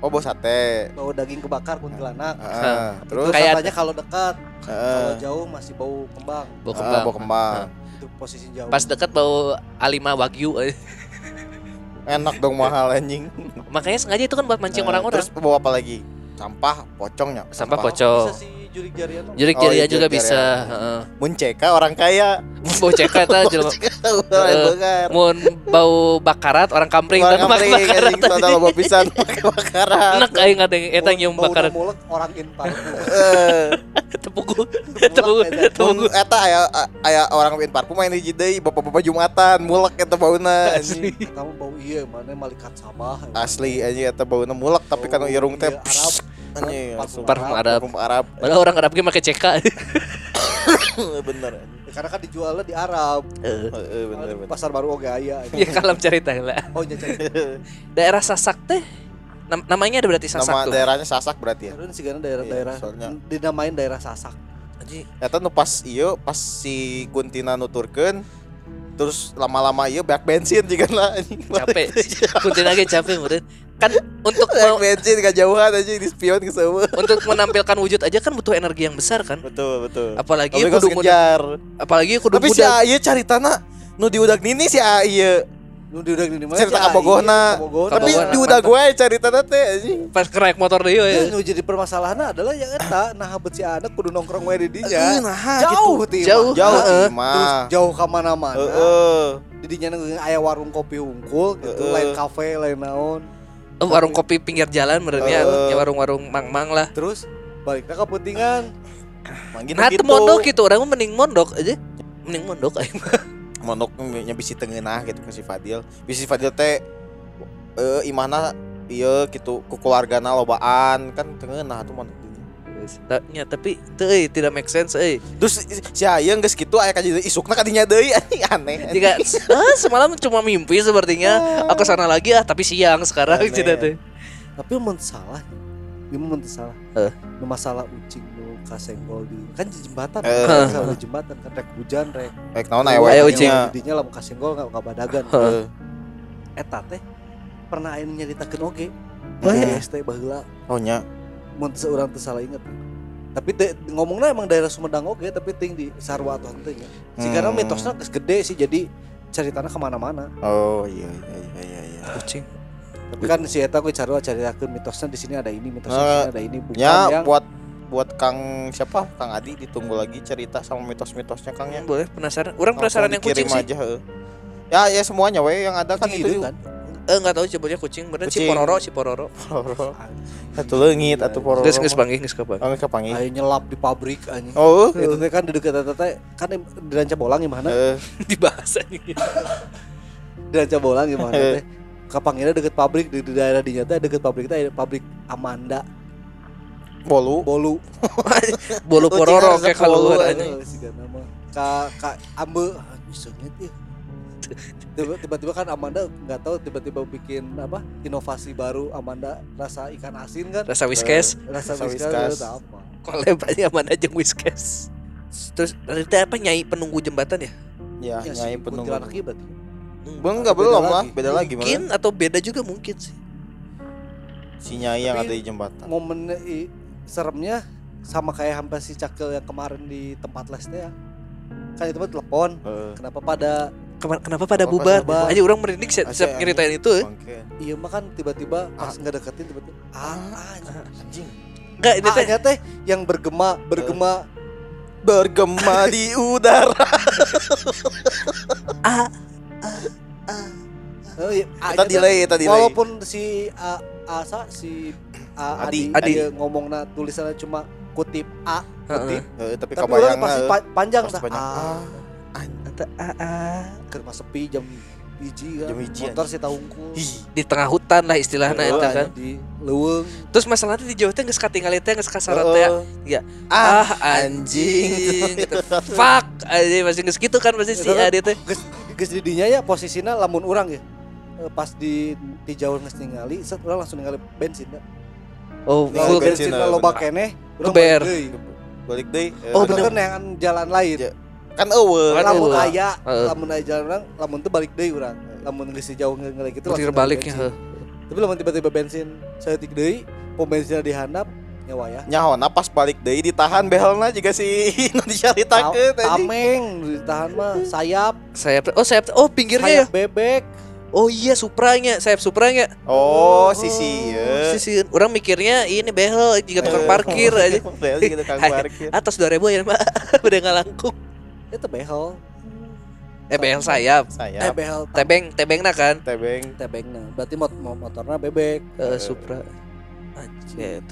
Speaker 3: Oh, bos sate.
Speaker 2: bau daging kebakar kuntilanak
Speaker 3: Heeh. Terus
Speaker 2: itu
Speaker 1: Kayak-
Speaker 2: katanya kalau dekat
Speaker 3: heeh.
Speaker 2: kalau jauh masih bau kembang
Speaker 1: Bau kembang.
Speaker 3: bau kembang.
Speaker 2: Itu posisi jauh
Speaker 1: Pas dekat bau A5 Wagyu. eh.
Speaker 3: Enak dong mahal anjing.
Speaker 1: Makanya sengaja itu kan buat mancing
Speaker 3: Eh,
Speaker 1: orang-orang.
Speaker 3: Terus bawa apa lagi? Sampah pocongnya.
Speaker 1: Sampah pocong.
Speaker 2: bisa jurik jarian tuh.
Speaker 1: Jurik
Speaker 3: Oh, iya,
Speaker 1: juga
Speaker 3: jurik
Speaker 1: bisa.
Speaker 3: jarian.
Speaker 1: Heeh.
Speaker 3: Munceka orang kaya.
Speaker 1: Bau ceka eta jelema. Mun bau bakarat orang kampring
Speaker 3: Orang kampring
Speaker 1: bakarat.
Speaker 3: soalnya loba pisan pakai bakaran.
Speaker 1: Enak aing ngadeng eta nyium
Speaker 2: Bau- bau
Speaker 1: bakarat.
Speaker 2: mulek orang inpal
Speaker 1: Tepugu. Tepugu. Tepugu.
Speaker 3: mun eta aya aya orang win parfum main hiji deui bapak-bapak Jumatan mulek eta bauna
Speaker 1: Asli.
Speaker 2: kamu bau iya mana malaikat sabah
Speaker 3: Asli anjing eta bauna mulek tapi kan
Speaker 2: Bau
Speaker 3: irung teh
Speaker 2: iya, Arab.
Speaker 3: Anjing
Speaker 2: Parfum
Speaker 3: langsung
Speaker 1: Parfum Arab.
Speaker 3: parfum Arab
Speaker 1: Padahal orang Arab ge make CK.
Speaker 3: bener anjing.
Speaker 2: Ya, karena kan dijualnya di Arab
Speaker 1: Heeh.
Speaker 3: Heeh, bener bener
Speaker 2: pasar baru oke aya
Speaker 1: Ya kalam cerita lah.
Speaker 2: oh iya cari
Speaker 1: Daerah Sasak teh nam- namanya ada berarti Sasak
Speaker 3: nama
Speaker 1: tuh.
Speaker 3: daerahnya Sasak berarti ya
Speaker 2: Terus sih daerah-daerah
Speaker 3: Iya, soalnya-
Speaker 2: dinamain daerah Sasak
Speaker 1: Anjing,
Speaker 3: Eta nu pas ieu pas si Kuntina nuturkeun terus lama-lama ieu banyak bensin juga lah
Speaker 1: capek. Kuntin lagi capek meureun. Kan untuk mau-
Speaker 3: bensin kejauhan aja di spion ke semua.
Speaker 1: untuk menampilkan wujud aja kan butuh energi yang besar kan.
Speaker 3: Betul, betul.
Speaker 1: Apalagi kudu
Speaker 3: ngejar.
Speaker 1: apalagi kudu
Speaker 3: Tapi si. Aye cari tanah nu diudag nini si Aye
Speaker 2: nu di udah di mana
Speaker 3: cerita. Kabogohna. Tapi
Speaker 1: Kabogohna.
Speaker 3: diudag gue teh anjing.
Speaker 1: Pas kerek motor deh
Speaker 2: Ya, nu jadi permasalahan adalah yang eta nah habet si anak kudu nongkrong we di dinya
Speaker 3: Nah,
Speaker 2: jauh
Speaker 1: Jauh.
Speaker 2: ti
Speaker 3: Jauh
Speaker 1: Heeh.
Speaker 2: terus jauh ke mana-mana
Speaker 3: Heeh.
Speaker 2: di dinya aya warung kopi unggul gitu lain kafe lain naon
Speaker 1: Oh, warung kopi pinggir jalan merenya ya warung-warung mang-mang lah.
Speaker 2: terus baliknya ke
Speaker 3: Manggil
Speaker 1: Nah,
Speaker 3: gitu.
Speaker 1: mondok gitu orang mending mondok aja. Mending mondok aing mah.
Speaker 3: Mondok nya bisi tengeunah gitu ke si Fadil. Bisi Fadil teh eh imana ieu gitu ku keluargana lobaan kan tengeunah tuh.
Speaker 1: Ta- nya, tapi teu euy, tidak make sense euy.
Speaker 3: Terus si Aye geus kitu aya ka isukna ka dinya deui anjing aneh.
Speaker 1: Jika ah, semalam cuma mimpi sepertinya. Aku sana lagi ah tapi siang sekarang cina teh.
Speaker 2: tapi mun salah Ieu mah mun salah.
Speaker 1: Eh.
Speaker 2: Nu masalah ucing kasenggol di kan di jembatan.
Speaker 3: Eh.
Speaker 2: kan, di jembatan kan rek hujan rek.
Speaker 3: Rek naon
Speaker 2: Aya
Speaker 3: wae
Speaker 1: ucing.
Speaker 3: nya.
Speaker 2: Didinya lamun kasenggol enggak enggak badagan.
Speaker 3: Heeh.
Speaker 2: Eta teh pernah aya nu nyaritakeun oge.
Speaker 3: Oh,
Speaker 2: Di
Speaker 3: iya?
Speaker 2: ST baheula
Speaker 3: Oh nya.
Speaker 2: mun seorang teu salah inget. Tapi teh ngomongna emang daerah Sumedang oge tapi ting di Sarwa atau henteu nya.
Speaker 3: Hmm.
Speaker 2: mitosna geus gede sih jadi ceritanya ke mana-mana.
Speaker 3: Oh iya iya iya iya. iya.
Speaker 1: Kucing.
Speaker 2: Tapi kan si Eta gue cari ceritakeun mitosnya di sini ada ini, mitosnya di
Speaker 3: Eh,
Speaker 2: ada ini, bukan
Speaker 3: Ya
Speaker 2: yang
Speaker 3: buat buat Kang siapa? Kang Adi ditunggu lagi cerita sama mitos-mitosnya Kang ya.
Speaker 1: Boleh penasaran. Orang
Speaker 3: Langsung
Speaker 1: penasaran yang kucing
Speaker 3: dikirim
Speaker 1: sih.
Speaker 3: aja heeh. Ya ya semuanya we yang ada kan
Speaker 2: kucing
Speaker 3: itu
Speaker 2: hideung
Speaker 3: juga.
Speaker 2: kan.
Speaker 1: Eh enggak tahu sebutnya kucing. Bener si pororo, si pororo.
Speaker 3: Satu leungit atuh pororo.
Speaker 1: Geus geus panggih geus kapan.
Speaker 3: Oh, kepanggih.
Speaker 2: Ayo nyelap di pabrik anjing.
Speaker 3: Oh,
Speaker 2: Itu teh kan di dekat teh kan di ranca bolang gimana?
Speaker 3: eh,
Speaker 1: Dibahas anjing.
Speaker 2: Di ranca bolang gimana teh? Kapanggilnya deket pabrik di, di daerah dinya teh deket pabrik teh pabrik Amanda
Speaker 3: bolu.
Speaker 2: Bolu.
Speaker 1: Bolu pororo kayak keluar
Speaker 3: anjing.
Speaker 2: Eh. Ka ka ambe ah, ya. Tiba-tiba kan Amanda nggak tahu tiba-tiba bikin apa inovasi baru Amanda rasa ikan asin kan
Speaker 1: Rasa whiskas.
Speaker 2: rasa
Speaker 3: Rasa
Speaker 2: whiskas apa
Speaker 1: Kolab aja mana aja whiskas. Terus itu apa nyai penunggu jembatan ya?
Speaker 3: Ya,
Speaker 2: ya
Speaker 3: nyai
Speaker 2: si
Speaker 3: penunggu.
Speaker 2: kuntilanak berarti
Speaker 3: Bang enggak belum
Speaker 2: lagi.
Speaker 3: lah, beda lagi
Speaker 1: Mungkin
Speaker 3: malah.
Speaker 1: atau beda juga mungkin sih.
Speaker 3: Si nyai yang ada di jembatan.
Speaker 2: momen seremnya sama kayak hampir si Cakil yang kemarin di tempat les teh ya kan itu mah telepon
Speaker 3: Heeh.
Speaker 2: kenapa pada
Speaker 1: Kema- Kenapa pada
Speaker 3: Kenapa
Speaker 1: bubar?
Speaker 2: bubar?
Speaker 1: Aja orang merinding siap, siap nyeritain itu. eh.
Speaker 3: Bangke.
Speaker 2: iya mah kan tiba-tiba pas nggak deketin tiba-tiba ah, anjing.
Speaker 3: Anjing.
Speaker 1: Enggak ini teh.
Speaker 2: Ah-nya teh yang bergema bergema
Speaker 3: Bergema di udara.
Speaker 2: oh, iya,
Speaker 3: Kita
Speaker 2: teh
Speaker 3: delay, kita delay.
Speaker 2: walaupun si A, Asa si A,
Speaker 3: Adi.
Speaker 2: Adi,
Speaker 1: Adi.
Speaker 2: Adi. ngomongnya tulisannya cuma kutip A kutip
Speaker 3: Heeh, tapi
Speaker 2: tapi
Speaker 3: kebayang
Speaker 2: orang pasti pa- panjang
Speaker 3: pasti
Speaker 2: dah
Speaker 3: banyak.
Speaker 2: ah
Speaker 1: Ada AA
Speaker 2: ke rumah sepi jam hiji kan
Speaker 3: Jam hiji,
Speaker 2: motor si tahungkul
Speaker 3: Ih,
Speaker 1: di tengah hutan lah istilahnya
Speaker 2: Heeh,
Speaker 1: itu kan.
Speaker 2: di leuweung
Speaker 1: Terus masalahnya di Jawa teh geus katinggal teh geus kasaran teh. Ya.
Speaker 3: Ah,
Speaker 1: Ah anjing gitu. Fuck anjing masih geus gitu kan pasti si
Speaker 2: Itu
Speaker 1: Adi teh.
Speaker 2: geus geus di dinya ya posisinya lamun urang ya pas di di jauh geus ningali set urang langsung ningali bensin da.
Speaker 1: Oh, full
Speaker 3: bensin,
Speaker 2: bensin
Speaker 3: eh,
Speaker 2: loba keneh urang balik deui.
Speaker 3: balik deh. eh,
Speaker 1: Oh, bener.
Speaker 2: kan yang jalan lain.
Speaker 3: Ja- Kan eueuh.
Speaker 1: Kan
Speaker 2: lamun aya, lamun aya jalan urang, lamun teu balik deui urang. Lamun geus di jauh ningali gitu langsung
Speaker 1: baliknya.
Speaker 2: bensin. Tapi lamun tiba-tiba bensin saeutik deui, pom bensinnya dihandap nyawa ya.
Speaker 3: Nyahona pas balik deui ditahan behelna juga si nu dicaritakeun anjing.
Speaker 2: Tameng ditahan mah sayap,
Speaker 1: Sayap oh sayap oh pinggirnya ya.
Speaker 2: sayap bebek.
Speaker 1: Oh iya Supranya, sayap Supranya.
Speaker 3: Oh, sisi ya.
Speaker 1: Sisi orang mikirnya ini behel jika tukang
Speaker 3: Eh.
Speaker 1: parkir aja.
Speaker 3: Behel gitu kang parkir.
Speaker 1: Atas 2000 ya, Mbak. Udah ngalangkung.
Speaker 2: Itu behel.
Speaker 1: Eh behel sayap.
Speaker 2: Eh
Speaker 3: Saya
Speaker 2: behel
Speaker 1: Tebeng, tebengna kan.
Speaker 3: tebeng.
Speaker 2: tebengna. Berarti mot mo- motornya bebek.
Speaker 1: Eh Supra. Anjir.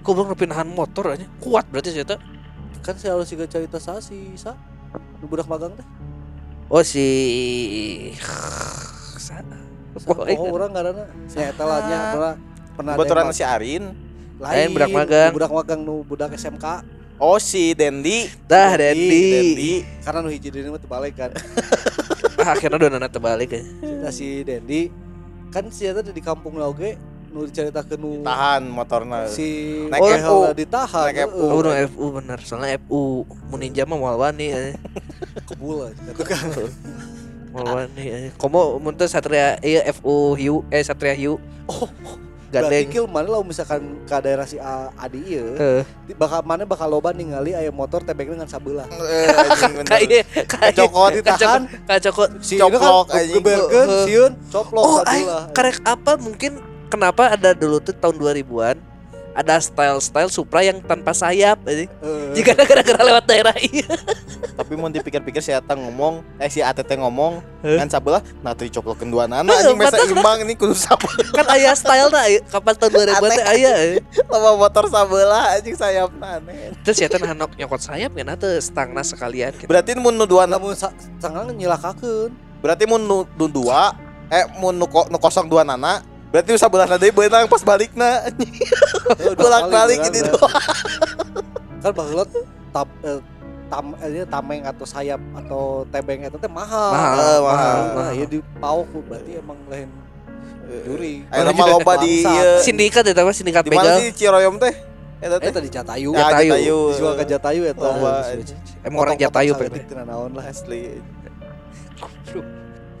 Speaker 1: Kok belum nepi nahan motor aja. Kuat berarti sih teh.
Speaker 2: Kan saya harus juga cerita sa si sa. Budak magang teh.
Speaker 1: Oh si
Speaker 2: Oh, orang karena saya eta lah nya pernah ada yang
Speaker 3: si Arin.
Speaker 2: lain
Speaker 1: Lain budak magang.
Speaker 2: budak magang nu budak SMK
Speaker 3: Oh si Dendi.
Speaker 1: dah
Speaker 2: Dendi,
Speaker 1: Dendi.
Speaker 3: Dendi.
Speaker 2: karena nu hiji deui mah teu balik kan.
Speaker 1: Ah, akhirnya udah nana terbalik ya.
Speaker 2: Cerita si Dendi kan si eta di kampung oge nu diceritakeun nu
Speaker 3: Tahan motorna.
Speaker 2: si
Speaker 3: Naik
Speaker 2: behel
Speaker 3: FU.
Speaker 2: ditahan
Speaker 3: Naik FU.
Speaker 1: Oh, udah FU bener. Soalnya FU mau ninja mah mau wani eh.
Speaker 2: kebul aja kan.
Speaker 1: Mau wani eh. Komo mun teu Satria iya FU Hiu eh Satria Hiu.
Speaker 2: Oh, Berarti
Speaker 1: Gandeng.
Speaker 2: kill mana lah misalkan ke daerah si A- Adi ieu
Speaker 1: Eh,
Speaker 2: di- bakal mana bakal loba ningali aya motor tebeng dengan sabelah.
Speaker 3: Eh, anjing bener.
Speaker 1: kayak kayak
Speaker 2: Cokot ditahan,
Speaker 1: kacokot.
Speaker 2: si
Speaker 3: Coplok,
Speaker 2: kan
Speaker 3: anjing.
Speaker 2: geberkeun
Speaker 1: Heeh.
Speaker 2: sieun coplok
Speaker 1: Oh,
Speaker 2: sabelah.
Speaker 1: karek apa mungkin kenapa ada dulu tuh tahun 2000-an ada style-style Supra yang tanpa sayap aja.
Speaker 2: Heeh.
Speaker 1: Jika ada gara-gara lewat daerah iya.
Speaker 3: Tapi mau dipikir-pikir si Ata ngomong, eh si ATT ngomong
Speaker 1: Heh?
Speaker 3: kan sabelah nah teu dicoplokeun dua nana
Speaker 1: Heh,
Speaker 3: anjing mesa
Speaker 1: pantes,
Speaker 3: imbang ini kudu sabelah
Speaker 1: kan aya style na kapan tahun 2000-an teh aya. eh.
Speaker 3: lama motor sabelah anjing sayapna aneh.
Speaker 1: Terus ya teh hanok nyokot sayap kan atuh stangna sekalian gitu.
Speaker 3: Berarti mun nu dua
Speaker 2: lamun sa- sangang nyilakakeun.
Speaker 3: berarti mun nu, dua eh mun nu, nu kosong dua nana berarti nu sabelah deui beunang pas balikna anjing.
Speaker 2: Heeh, dua
Speaker 3: bolak-balik
Speaker 2: kali,
Speaker 3: gitu
Speaker 2: kan,
Speaker 3: doang.
Speaker 2: Kan baheula tab eh, tam eh, tameng atau sayap atau tebeng itu teh mahal.
Speaker 1: Mahal,
Speaker 3: Eh, mahal.
Speaker 1: mahal,
Speaker 2: Nah,
Speaker 1: mahal.
Speaker 2: ya di pauk berarti emang lain juri
Speaker 3: Ayo nama loba di
Speaker 2: Bangsat.
Speaker 3: ieu.
Speaker 1: Sindikat ya tahu sindikat
Speaker 3: Di mana sih Ciroyom teh? Eta
Speaker 2: eh
Speaker 3: teh.
Speaker 2: tadi Jatayu
Speaker 3: Ya,
Speaker 1: Jatayu.
Speaker 2: Dijual ke Jatayu ya
Speaker 3: Loba.
Speaker 1: Emang orang Jatayu pengen.
Speaker 2: naon lah
Speaker 3: Asli.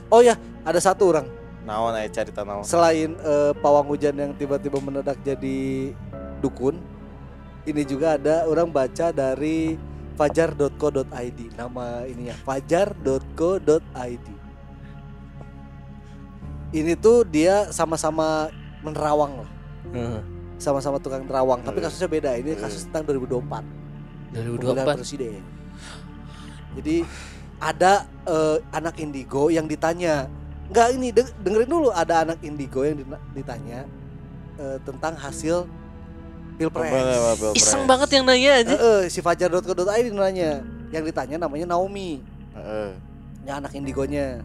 Speaker 2: oh ya ada satu orang
Speaker 3: Naon aya carita naon?
Speaker 2: selain eh, pawang hujan yang tiba-tiba mendadak jadi dukun ini juga ada orang baca dari fajar.co.id nama ininya fajar.co.id ini tuh dia sama-sama menerawang lah
Speaker 1: Heeh.
Speaker 2: sama-sama tukang nerawang tapi
Speaker 3: Hmm.
Speaker 2: kasusnya beda ini kasus tentang 2024 pemilihan
Speaker 1: 2024.
Speaker 2: presiden jadi ada eh, anak indigo yang ditanya nggak ini deng- dengerin dulu ada anak indigo yang ditanya eh, tentang hasil pilpres
Speaker 1: Iseng banget yang nanya aja.
Speaker 2: Eh, eh, si fajar.co.id nanya yang ditanya namanya Naomi
Speaker 3: Heeh.
Speaker 2: ya anak indigonya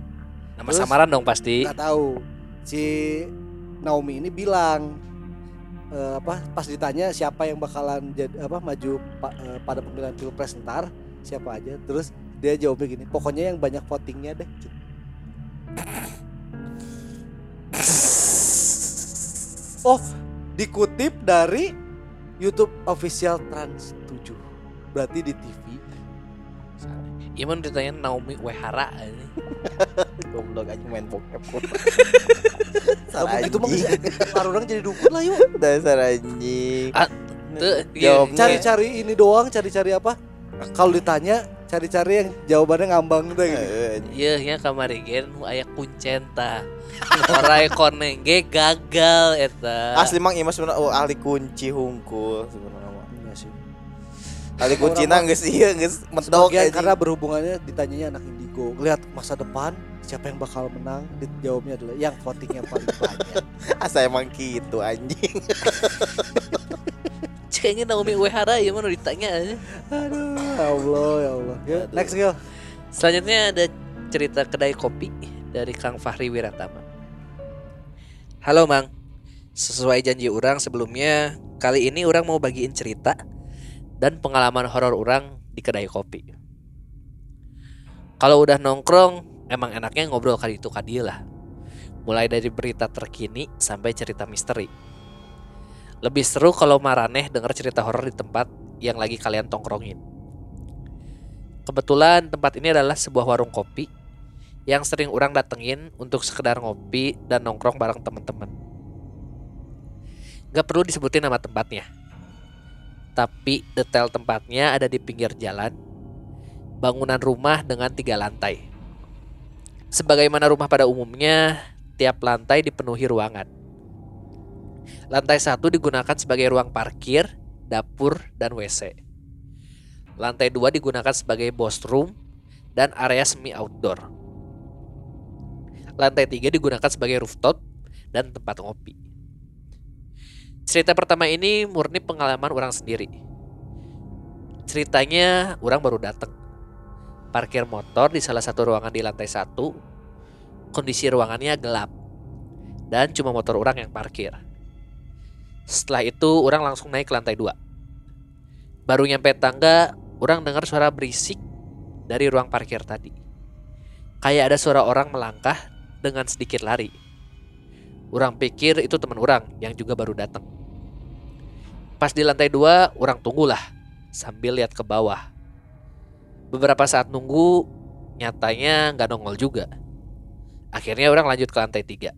Speaker 1: Nama
Speaker 2: Terus?
Speaker 1: samaran dong pasti.
Speaker 2: nggak tahu si Naomi ini bilang eh, apa pas ditanya siapa yang bakalan jadi apa maju pa- eh, pada pemilihan pilpres ntar siapa aja terus dia jawabnya gini pokoknya yang banyak votingnya deh oh dikutip dari YouTube official Trans 7 berarti di TV
Speaker 1: Iman ditanya Naomi Wehara aja.
Speaker 3: Goblok aja main bokep.
Speaker 2: Kamu gitu mah orang orang jadi dukun lah yuk
Speaker 3: Dasar anjing.
Speaker 1: Ah, iya.
Speaker 3: Jawabnya.
Speaker 2: cari-cari ini doang cari-cari apa kalau ditanya cari-cari yang jawabannya ngambang tuh gitu
Speaker 3: Heeh.
Speaker 1: Iya, ya kamari gen nu aya kuncenta. Orang koneng ge gagal eta.
Speaker 3: Asli mang ieu mah sebenarnya oh, ahli kunci hungkul sebenarnya mah.
Speaker 2: Iya sih.
Speaker 3: Ahli kunci na geus ieu geus medok
Speaker 2: karena berhubungannya ditanyanya anak indigo lihat masa depan siapa yang bakal menang dijawabnya adalah yang votingnya paling banyak
Speaker 3: asa emang gitu anjing.
Speaker 1: Kayaknya Naomi Wehara ya mana ditanya aja.
Speaker 2: aduh ya Allah ya Allah Yuk,
Speaker 3: Aduh.
Speaker 2: next Gil
Speaker 1: Selanjutnya ada cerita kedai kopi dari Kang Fahri Wiratama. Halo Mang, sesuai janji orang sebelumnya, kali ini orang mau bagiin cerita dan pengalaman horor orang di kedai kopi. Kalau udah nongkrong, emang enaknya ngobrol kali itu kadi lah. Mulai dari berita terkini sampai cerita misteri. Lebih seru kalau maraneh denger cerita horor di tempat yang lagi kalian tongkrongin. Kebetulan tempat ini adalah sebuah warung kopi yang sering orang datengin untuk sekedar ngopi dan nongkrong bareng teman-teman. Gak perlu disebutin nama tempatnya. Tapi detail tempatnya ada di pinggir jalan, bangunan rumah dengan tiga lantai. Sebagaimana rumah pada umumnya, tiap lantai dipenuhi ruangan. Lantai satu digunakan sebagai ruang parkir, dapur, dan WC. Lantai 2 digunakan sebagai boss room dan area semi outdoor. Lantai 3 digunakan sebagai rooftop dan tempat ngopi. Cerita pertama ini murni pengalaman orang sendiri. Ceritanya orang baru datang. Parkir motor di salah satu ruangan di lantai 1. Kondisi ruangannya gelap. Dan cuma motor orang yang parkir. Setelah itu orang langsung naik ke lantai 2. Baru nyampe tangga, orang dengar suara berisik dari ruang parkir tadi. Kayak ada suara orang melangkah dengan sedikit lari. Orang pikir itu teman orang yang juga baru datang. Pas di lantai dua, orang tunggulah sambil lihat ke bawah. Beberapa saat nunggu, nyatanya nggak nongol juga. Akhirnya orang lanjut ke lantai tiga.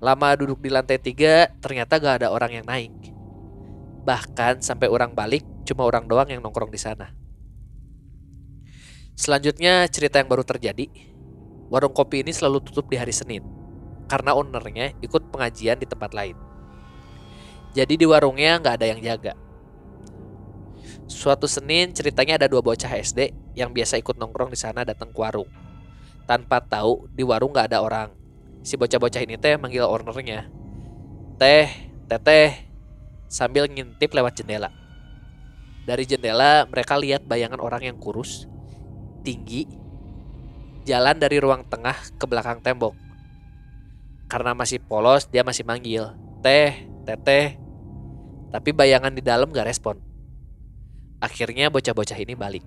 Speaker 1: Lama duduk di lantai tiga, ternyata gak ada orang yang naik. Bahkan sampai orang balik, cuma orang doang yang nongkrong di sana. Selanjutnya cerita yang baru terjadi. Warung kopi ini selalu tutup di hari Senin karena ownernya ikut pengajian di tempat lain. Jadi di warungnya nggak ada yang jaga. Suatu Senin ceritanya ada dua bocah SD yang biasa ikut nongkrong di sana datang ke warung. Tanpa tahu di warung nggak ada orang. Si bocah-bocah ini teh manggil ownernya. Teh, teteh, sambil ngintip lewat jendela. Dari jendela mereka lihat bayangan orang yang kurus, tinggi, jalan dari ruang tengah ke belakang tembok. Karena masih polos, dia masih manggil, "Teh, teteh." Tapi bayangan di dalam gak respon. Akhirnya bocah-bocah ini balik.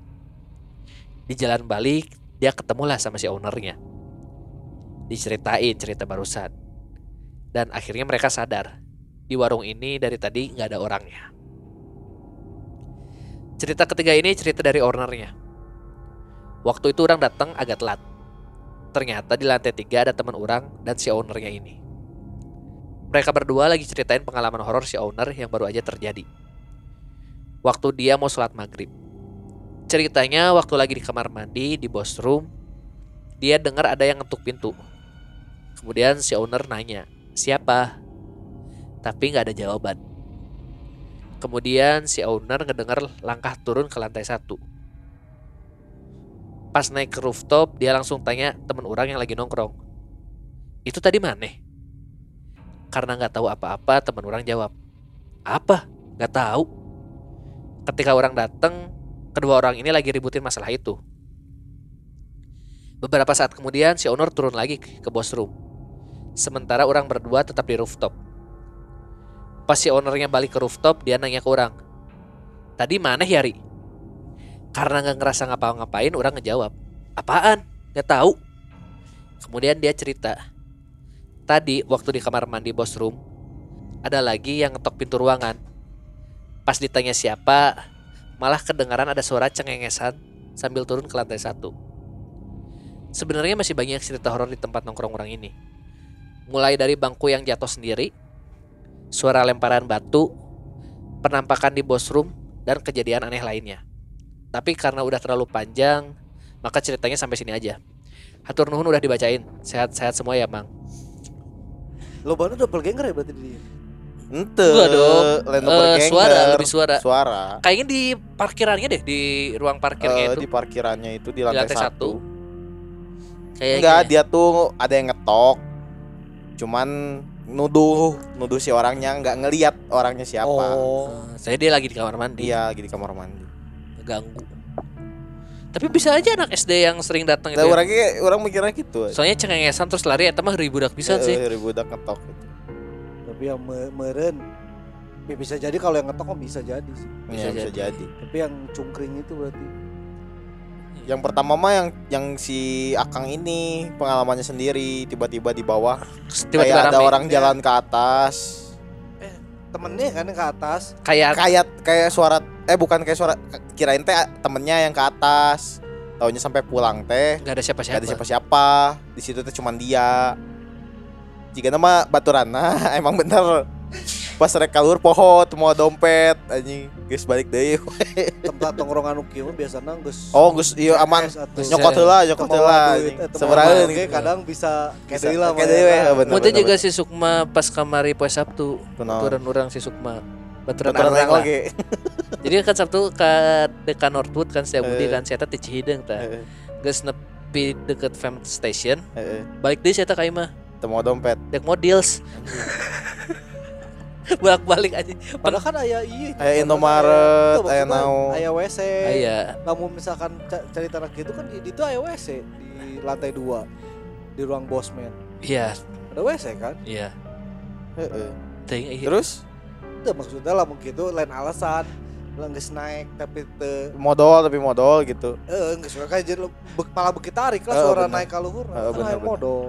Speaker 1: Di jalan balik, dia ketemulah sama si ownernya. Diceritain cerita barusan. Dan akhirnya mereka sadar di warung ini dari tadi nggak ada orangnya. Cerita ketiga ini cerita dari ownernya. Waktu itu orang datang agak telat. Ternyata di lantai tiga ada teman orang dan si ownernya ini. Mereka berdua lagi ceritain pengalaman horor si owner yang baru aja terjadi. Waktu dia mau sholat maghrib. Ceritanya waktu lagi di kamar mandi di bos room, dia dengar ada yang ngetuk pintu. Kemudian si owner nanya, siapa? Tapi nggak ada jawaban. Kemudian si owner ngedengar langkah turun ke lantai satu. Pas naik ke rooftop, dia langsung tanya temen orang yang lagi nongkrong. Itu tadi mana? Karena nggak tahu apa-apa, temen orang jawab. Apa? Nggak tahu. Ketika orang datang, kedua orang ini lagi ributin masalah itu. Beberapa saat kemudian, si owner turun lagi ke bos room. Sementara orang berdua tetap di rooftop. Pas si ownernya balik ke rooftop, dia nanya ke orang. Tadi mana Yari? Karena nggak ngerasa ngapa-ngapain, orang ngejawab. Apaan? Gak tahu. Kemudian dia cerita. Tadi waktu di kamar mandi bos room, ada lagi yang ngetok pintu ruangan. Pas ditanya siapa, malah kedengaran ada suara cengengesan sambil turun ke lantai satu. Sebenarnya masih banyak cerita horor di tempat nongkrong orang ini. Mulai dari bangku yang jatuh sendiri, suara lemparan batu, penampakan di bos room, dan kejadian aneh lainnya. Tapi karena udah terlalu panjang, maka ceritanya sampai sini aja. Hatur nuhun udah dibacain. Sehat-sehat semua ya, Mang.
Speaker 2: Lo baru doppelganger ya berarti di dia.
Speaker 3: Ente.
Speaker 1: Enggak dong.
Speaker 3: Doppelganger.
Speaker 1: suara, lebih suara.
Speaker 3: Suara.
Speaker 1: Kayaknya di parkirannya deh, di ruang parkirnya
Speaker 3: Eh,
Speaker 1: itu.
Speaker 3: di parkirannya itu di
Speaker 1: Di
Speaker 3: lantai,
Speaker 1: lantai
Speaker 3: satu.
Speaker 1: satu. Kayaknya.
Speaker 3: Enggak, dia tuh ada yang ngetok. Cuman nuduh, nuduh si orangnya nggak ngelihat orangnya siapa.
Speaker 2: Oh.
Speaker 1: Eh, saya dia lagi di kamar mandi.
Speaker 3: Iya, lagi di kamar mandi.
Speaker 1: Ganggu. Tapi bisa aja anak SD yang sering datang itu.
Speaker 3: Nah,
Speaker 1: ya.
Speaker 3: orangnya orang mikirnya gitu.
Speaker 1: Soalnya cengengesan terus lari eta mah ribudak bisa
Speaker 3: Eh,
Speaker 1: sih.
Speaker 3: Ribudak ngetok gitu.
Speaker 2: Tapi yang me- meren ya bisa jadi kalau yang ngetok mah bisa jadi sih.
Speaker 1: Bisa
Speaker 3: Iya, bisa
Speaker 1: jadi.
Speaker 3: jadi.
Speaker 2: Tapi yang cungkring itu berarti
Speaker 3: Yang pertama mah yang yang si Akang ini pengalamannya sendiri tiba-tiba di bawah.
Speaker 1: Tiba-tiba
Speaker 3: kayak ada orang jalan ke atas.
Speaker 2: Temennya kan ke atas.
Speaker 1: kayak
Speaker 3: kayak kayak suara eh bukan kayak suara kirain teh temennya yang ke atas. Taunya sampai pulang teh.
Speaker 1: Nggak ada
Speaker 3: Gak
Speaker 1: siapa-siapa.
Speaker 3: ada siapa-siapa. Di situ teh cuman dia. Jika nama baturana emang bener. Pas rek kalur poho mau dompet anjing geus balik deh
Speaker 2: Tempat tongkrongan uki mah biasanya geus
Speaker 3: oh geus iya aman nyokot heula nyokot heula
Speaker 2: eh,
Speaker 3: Sabaraeun
Speaker 2: oge
Speaker 3: gitu.
Speaker 2: kadang bisa kayak lah
Speaker 3: kayak deui bener.
Speaker 1: Muntah juga si Sukma pas kamari poe Sabtu. Baturan orang si Sukma. Baturan lah.
Speaker 3: oge
Speaker 1: Jadi kan Sabtu ke dekan Northwood kan Setia Budi
Speaker 3: Eh.
Speaker 1: kan saya teh Cihideung tah.
Speaker 3: Heeh,
Speaker 1: Geus nepi deket Fam Station.
Speaker 3: heeh.
Speaker 1: Balik deui saya teh ka imah.
Speaker 3: teu mau dompet
Speaker 1: Dek mau deals. Bolak-balik aja.
Speaker 2: Padahal kan aya iya.
Speaker 3: Aya
Speaker 2: padahal
Speaker 3: Indomaret,
Speaker 2: kan
Speaker 3: aya
Speaker 2: maksudnya
Speaker 3: naon.
Speaker 2: Aya WC.
Speaker 1: Ah, Iya.
Speaker 2: Namun misalkan ca- cerita anak gitu kan di itu aya WC di lantai dua di ruang bosman.
Speaker 1: Iya,
Speaker 2: Ada WC kan?
Speaker 1: iya.
Speaker 3: Heeh.
Speaker 1: Iya.
Speaker 3: terus
Speaker 2: Itu maksudnya lah mungkin itu lain alasan. Geus naik tapi teu
Speaker 3: modal tapi modal gitu
Speaker 2: eh geus kayak jadi be- malah beuki tarik lah suara
Speaker 3: bener.
Speaker 2: naik ka luhur. Kan
Speaker 3: bener,
Speaker 2: aya
Speaker 3: bener.
Speaker 2: modal.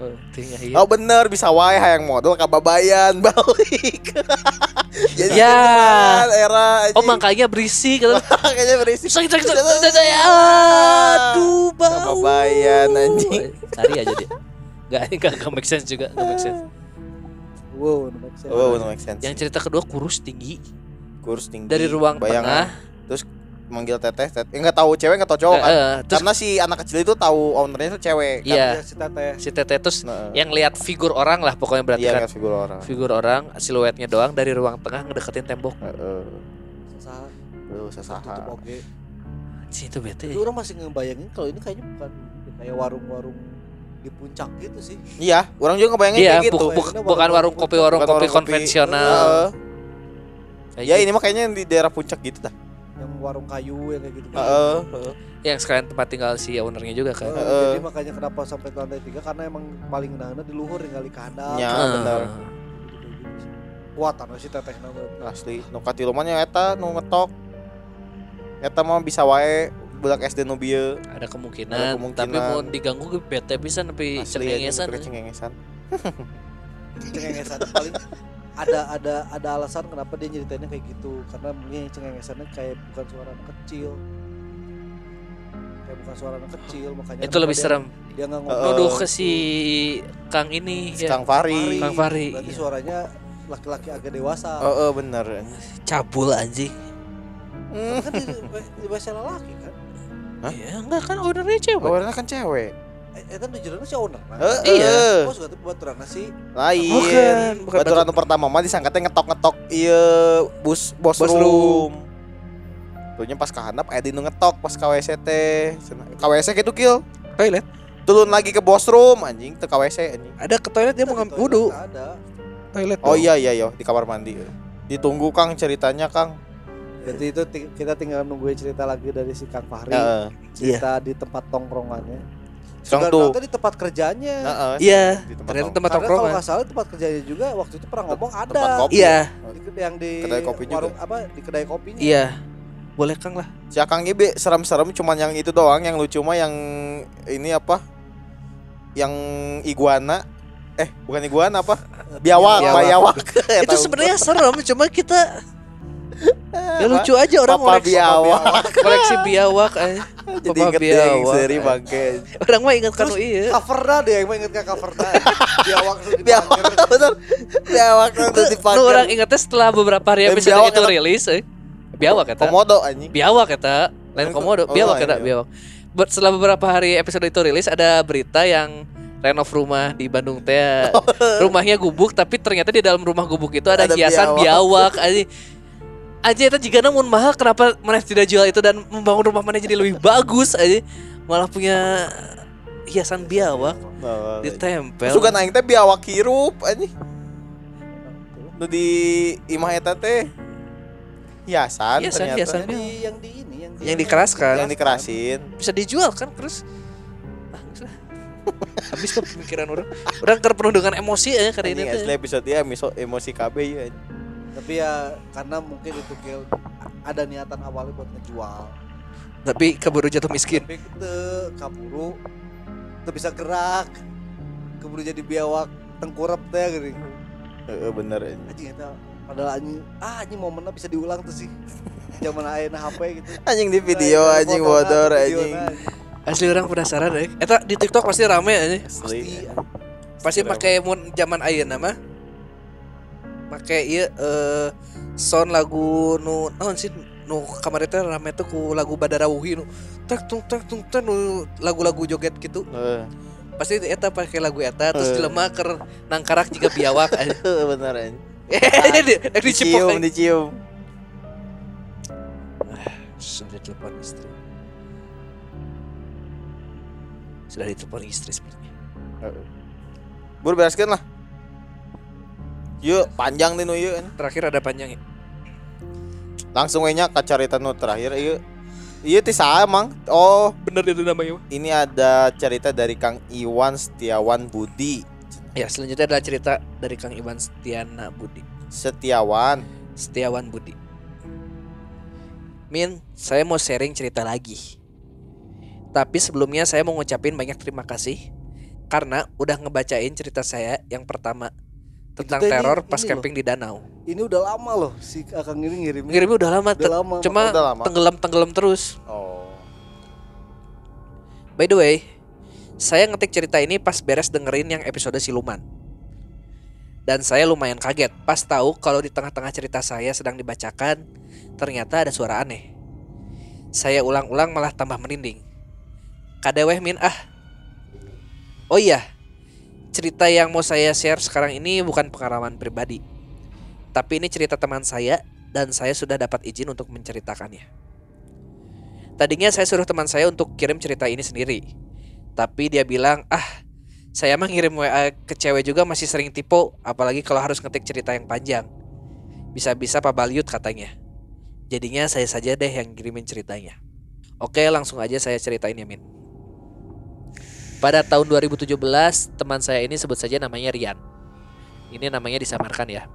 Speaker 1: Oh, iya.
Speaker 3: Oh bener bisa wae hayang modal kababayan balik. Jadi
Speaker 1: Ya.
Speaker 3: era
Speaker 1: Oh makanya berisik kan.
Speaker 3: kayaknya berisik.
Speaker 1: Sakit sakit. Aduh bau.
Speaker 3: Kebabayan, anjing.
Speaker 1: Cari aja dia. Gak, gak, gak make sense juga, gak make sense.
Speaker 2: Wow, no make sense.
Speaker 3: Oh, no make sense.
Speaker 1: Yang cerita kedua kurus tinggi
Speaker 3: kurus tinggi
Speaker 1: dari ruang
Speaker 3: bayangan.
Speaker 1: tengah.
Speaker 3: Terus manggil teteh, teteh. Enggak tahu cewek enggak tahu cowok
Speaker 1: Eh,
Speaker 3: kan.
Speaker 1: eh, terus
Speaker 3: Karena si anak kecil itu tahu ownernya itu cewek. kan.
Speaker 1: iya
Speaker 2: Ya, si teteh.
Speaker 1: si teteh terus
Speaker 3: Nah,
Speaker 1: yang lihat figur orang lah pokoknya berarti
Speaker 3: iya
Speaker 1: kan.
Speaker 3: figur orang.
Speaker 1: Figur orang siluetnya doang dari ruang tengah ngedeketin tembok.
Speaker 3: Heeh.
Speaker 2: Saha
Speaker 3: Lu
Speaker 2: tutup
Speaker 3: sesaha.
Speaker 2: oge.
Speaker 1: Si itu bete.
Speaker 2: Itu orang masih ngebayangin kalau ini kayaknya bukan kayak warung-warung di puncak gitu sih.
Speaker 3: Iya, orang juga ngebayangin
Speaker 1: Iya,
Speaker 3: kayak gitu.
Speaker 1: bu- bukan warung kopi warung kopi
Speaker 3: warung
Speaker 1: konvensional.
Speaker 3: Heeh.
Speaker 1: Kayak
Speaker 3: Ya
Speaker 1: gitu.
Speaker 3: ini mah kayaknya di daerah puncak gitu dah.
Speaker 2: Warung kayu yang kayak gitu.
Speaker 3: Heeh, heeh.
Speaker 1: yang sekalian tempat tinggal si ownernya juga kan.
Speaker 2: Eh,
Speaker 3: Heeh.
Speaker 2: Jadi makanya kenapa sampai ke lantai tiga karena emang paling nahana di luhur yang kali kadang.
Speaker 3: Ya,
Speaker 1: Ah.
Speaker 3: bener.
Speaker 2: Kuat anu si teteh nama.
Speaker 3: Asli, nu katiluman ya eta nu ngetok. Eta mah bisa wae budak SD nu bieu.
Speaker 1: Ada kemungkinan,
Speaker 3: Ada kemungkinan.
Speaker 1: tapi mau diganggu ke bete bisa nepi
Speaker 3: Asli aja
Speaker 1: cengengesan.
Speaker 3: nu cengengesan.
Speaker 2: cengengesan paling ada ada ada alasan kenapa dia nyeritainnya kayak gitu karena mungkin cengengesannya kayak bukan suara anak kecil kayak bukan suara anak kecil makanya
Speaker 1: Itu lebih
Speaker 2: dia-
Speaker 1: serem.
Speaker 2: dia nggak ngomong
Speaker 1: Nuduh ke si Kang ini
Speaker 3: Si
Speaker 1: ya.
Speaker 3: Kang Fari.
Speaker 1: Kang Fahri,
Speaker 2: berarti
Speaker 1: iya.
Speaker 2: suaranya laki-laki agak dewasa
Speaker 3: Oh, oh, bener.
Speaker 1: Cabul anjing.
Speaker 2: Kan di, di bahasa laki kan
Speaker 3: Hah?
Speaker 1: Ya enggak kan ownernya cewek.
Speaker 3: Warna kan cewek.
Speaker 2: Eh di judulnya si owner nah.
Speaker 3: Eh,
Speaker 1: Iya.
Speaker 2: oh suka tuh buat terang sih
Speaker 3: Lain.
Speaker 1: Bukan, bukan
Speaker 3: Baturan
Speaker 1: batu-
Speaker 3: pertama mah disangkatnya ngetok-ngetok iya bus bos,
Speaker 1: Bos
Speaker 3: room.
Speaker 1: room.
Speaker 3: Tuhnya pas kahandap aya dinu ngetok pas KWC teh. Cenah- KWC gitu kill.
Speaker 1: Toilet.
Speaker 3: Turun lagi ke bos room anjing ke KWC anjing.
Speaker 1: Ada ke toilet dia mau ngambil wudhu.
Speaker 2: ada
Speaker 1: Toilet.
Speaker 3: Oh iya iya yo di kamar mandi. Ditunggu Kang ceritanya Kang.
Speaker 2: Jadi itu kita tinggal nungguin cerita lagi dari si Kang Fahri.
Speaker 3: Heeh.
Speaker 2: Cerita di tempat tongkrongannya. Juga
Speaker 3: tuh.
Speaker 2: ternyata di tempat kerjanya.
Speaker 3: Heeh.
Speaker 1: Iya.
Speaker 3: Di tempat
Speaker 1: Ternyata
Speaker 3: tong-
Speaker 1: tempat
Speaker 2: Karena kalau
Speaker 1: tongkrongan.
Speaker 2: nggak salah tempat kerjanya juga waktu itu pernah ngomong ada.
Speaker 3: tempat kopi.
Speaker 1: Iya.
Speaker 2: Di kedai yang di
Speaker 3: Kedai kopi juga.
Speaker 2: warung apa di kedai kopinya.
Speaker 1: Iya. Boleh Kang lah.
Speaker 3: Si Akang Ibe serem-serem cuman yang itu doang yang lucu mah yang ini apa? Yang iguana eh bukan iguana apa? Biawak,
Speaker 1: Biawak.
Speaker 3: biawak.
Speaker 1: Itu sebenarnya serem, cuma kita ya lucu aja orang
Speaker 3: Papa
Speaker 1: koleksi
Speaker 3: biawak.
Speaker 1: koleksi biawak aja.
Speaker 3: Jadi
Speaker 1: Papa
Speaker 3: inget
Speaker 1: biawak.
Speaker 3: seri bangke.
Speaker 1: Orang mah ingat kan
Speaker 2: Terus
Speaker 1: iya.
Speaker 2: Covernya deh yang inget ke covernya. Biawak
Speaker 3: Biawak bener. Biawak itu dipakai.
Speaker 1: orang ingetnya setelah beberapa hari episode
Speaker 3: biawak
Speaker 1: itu
Speaker 3: kata-
Speaker 1: rilis eh. Biawak kata.
Speaker 3: Komodo anjing.
Speaker 1: Biawak kata. Lain
Speaker 3: Oh,
Speaker 1: komodo,
Speaker 3: oh,
Speaker 1: biawak
Speaker 3: lain
Speaker 1: kata
Speaker 3: biawak.
Speaker 1: biawak. Setelah beberapa hari episode itu rilis ada berita yang renov rumah di Bandung teh. Rumahnya gubuk tapi ternyata di dalam rumah gubuk itu ada,
Speaker 3: Ada
Speaker 1: hiasan
Speaker 3: biawak.
Speaker 1: biawak. Aja aja itu jika namun mahal kenapa mana tidak jual itu dan membangun rumah mana jadi lebih bagus aja malah punya hiasan biawak
Speaker 3: Nah,
Speaker 1: ditempel.
Speaker 3: Sugan aing teh biawak hirup anjing. Nu di imah eta teh hiasan
Speaker 1: Hiasan,
Speaker 3: ternyata.
Speaker 1: hiasan.
Speaker 2: Yang di yang di ini yang di
Speaker 1: yang dikeraskan
Speaker 3: yang dikerasin.
Speaker 1: bisa dijual kan terus habis tuh pemikiran orang orang ker penuh dengan emosi ya kali ini
Speaker 3: asli episode dia miso emosi KB ya.
Speaker 2: Tapi ya karena mungkin itu Gil, ada niatan awalnya buat ngejual.
Speaker 1: Tapi keburu jatuh miskin?
Speaker 2: Tapi itu kaburu itu bisa gerak. Keburu jadi biawak tengkurap teh gini
Speaker 3: Heeh bener anjing.
Speaker 2: anjing eta padahal anjing ah anjing momennya bisa diulang tuh sih. Zaman ayeuna HP gitu.
Speaker 3: Anjing di video
Speaker 2: Nah,
Speaker 3: anjing bodor
Speaker 2: videona,
Speaker 3: anjing.
Speaker 1: asli orang penasaran deh eta di TikTok pasti rame aja
Speaker 2: pasti
Speaker 1: pasti pakai mun zaman ayeuna mah pakai iya eh sound lagu nu naon sih nu kemarin teh rame tuh ku lagu Badarawuhi nu tak tung tak tung tak nu lagu-lagu joget gitu
Speaker 3: Heeh.
Speaker 1: pasti eta pakai lagu eta terus
Speaker 3: Eh.
Speaker 1: jelema ker nangkarak jika biawak aja
Speaker 3: Heeh, bener anjing.
Speaker 1: di di
Speaker 3: Dicium, dicium.
Speaker 1: sudah telepon istri sudah ditelepon istri sepertinya
Speaker 3: Heeh. Bur bereskeun lah. Yuk, panjang nih ieu.
Speaker 1: terakhir ada panjang ya
Speaker 3: Langsung we nya ka carita nu terakhir ieu. Ieu ti emang? Oh,
Speaker 1: bener itu namanya
Speaker 3: ini ada cerita dari Kang Iwan Setiawan Budi.
Speaker 1: ya selanjutnya adalah cerita dari Kang Iwan Setiana Budi
Speaker 3: Setiawan.
Speaker 1: Setiawan Budi Min, saya mau sharing cerita lagi Tapi sebelumnya saya mau ngucapin banyak terima kasih Karena udah ngebacain cerita saya yang pertama Tentang
Speaker 2: Itu tadi
Speaker 1: teror pas
Speaker 2: ini
Speaker 1: camping di danau
Speaker 2: ini udah lama loh si akang ini ngirimnya
Speaker 1: Ngirimnya udah lama,
Speaker 2: udah lama
Speaker 1: cuma
Speaker 3: Udah lama.
Speaker 1: tenggelam-tenggelam terus
Speaker 3: Oh.
Speaker 1: By the way, saya ngetik cerita ini pas beres dengerin yang episode siluman. Dan saya lumayan kaget pas tahu kalau di tengah-tengah cerita saya sedang dibacakan, ternyata ada suara aneh. Saya ulang-ulang malah tambah merinding. Kadeweh min ah. Oh iya, cerita yang mau saya share sekarang ini bukan pengalaman pribadi. Tapi ini cerita teman saya dan saya sudah dapat izin untuk menceritakannya. Tadinya saya suruh teman saya untuk kirim cerita ini sendiri. Tapi dia bilang, ah saya mah ngirim WA ke cewek juga masih sering tipu, apalagi kalau harus ngetik cerita yang panjang. Bisa-bisa Pak Balyut katanya. Jadinya saya saja deh yang kirimin ceritanya. Oke langsung aja saya ceritain ya Min. Pada tahun 2017 teman saya ini sebut saja namanya Rian. Ini namanya disamarkan ya.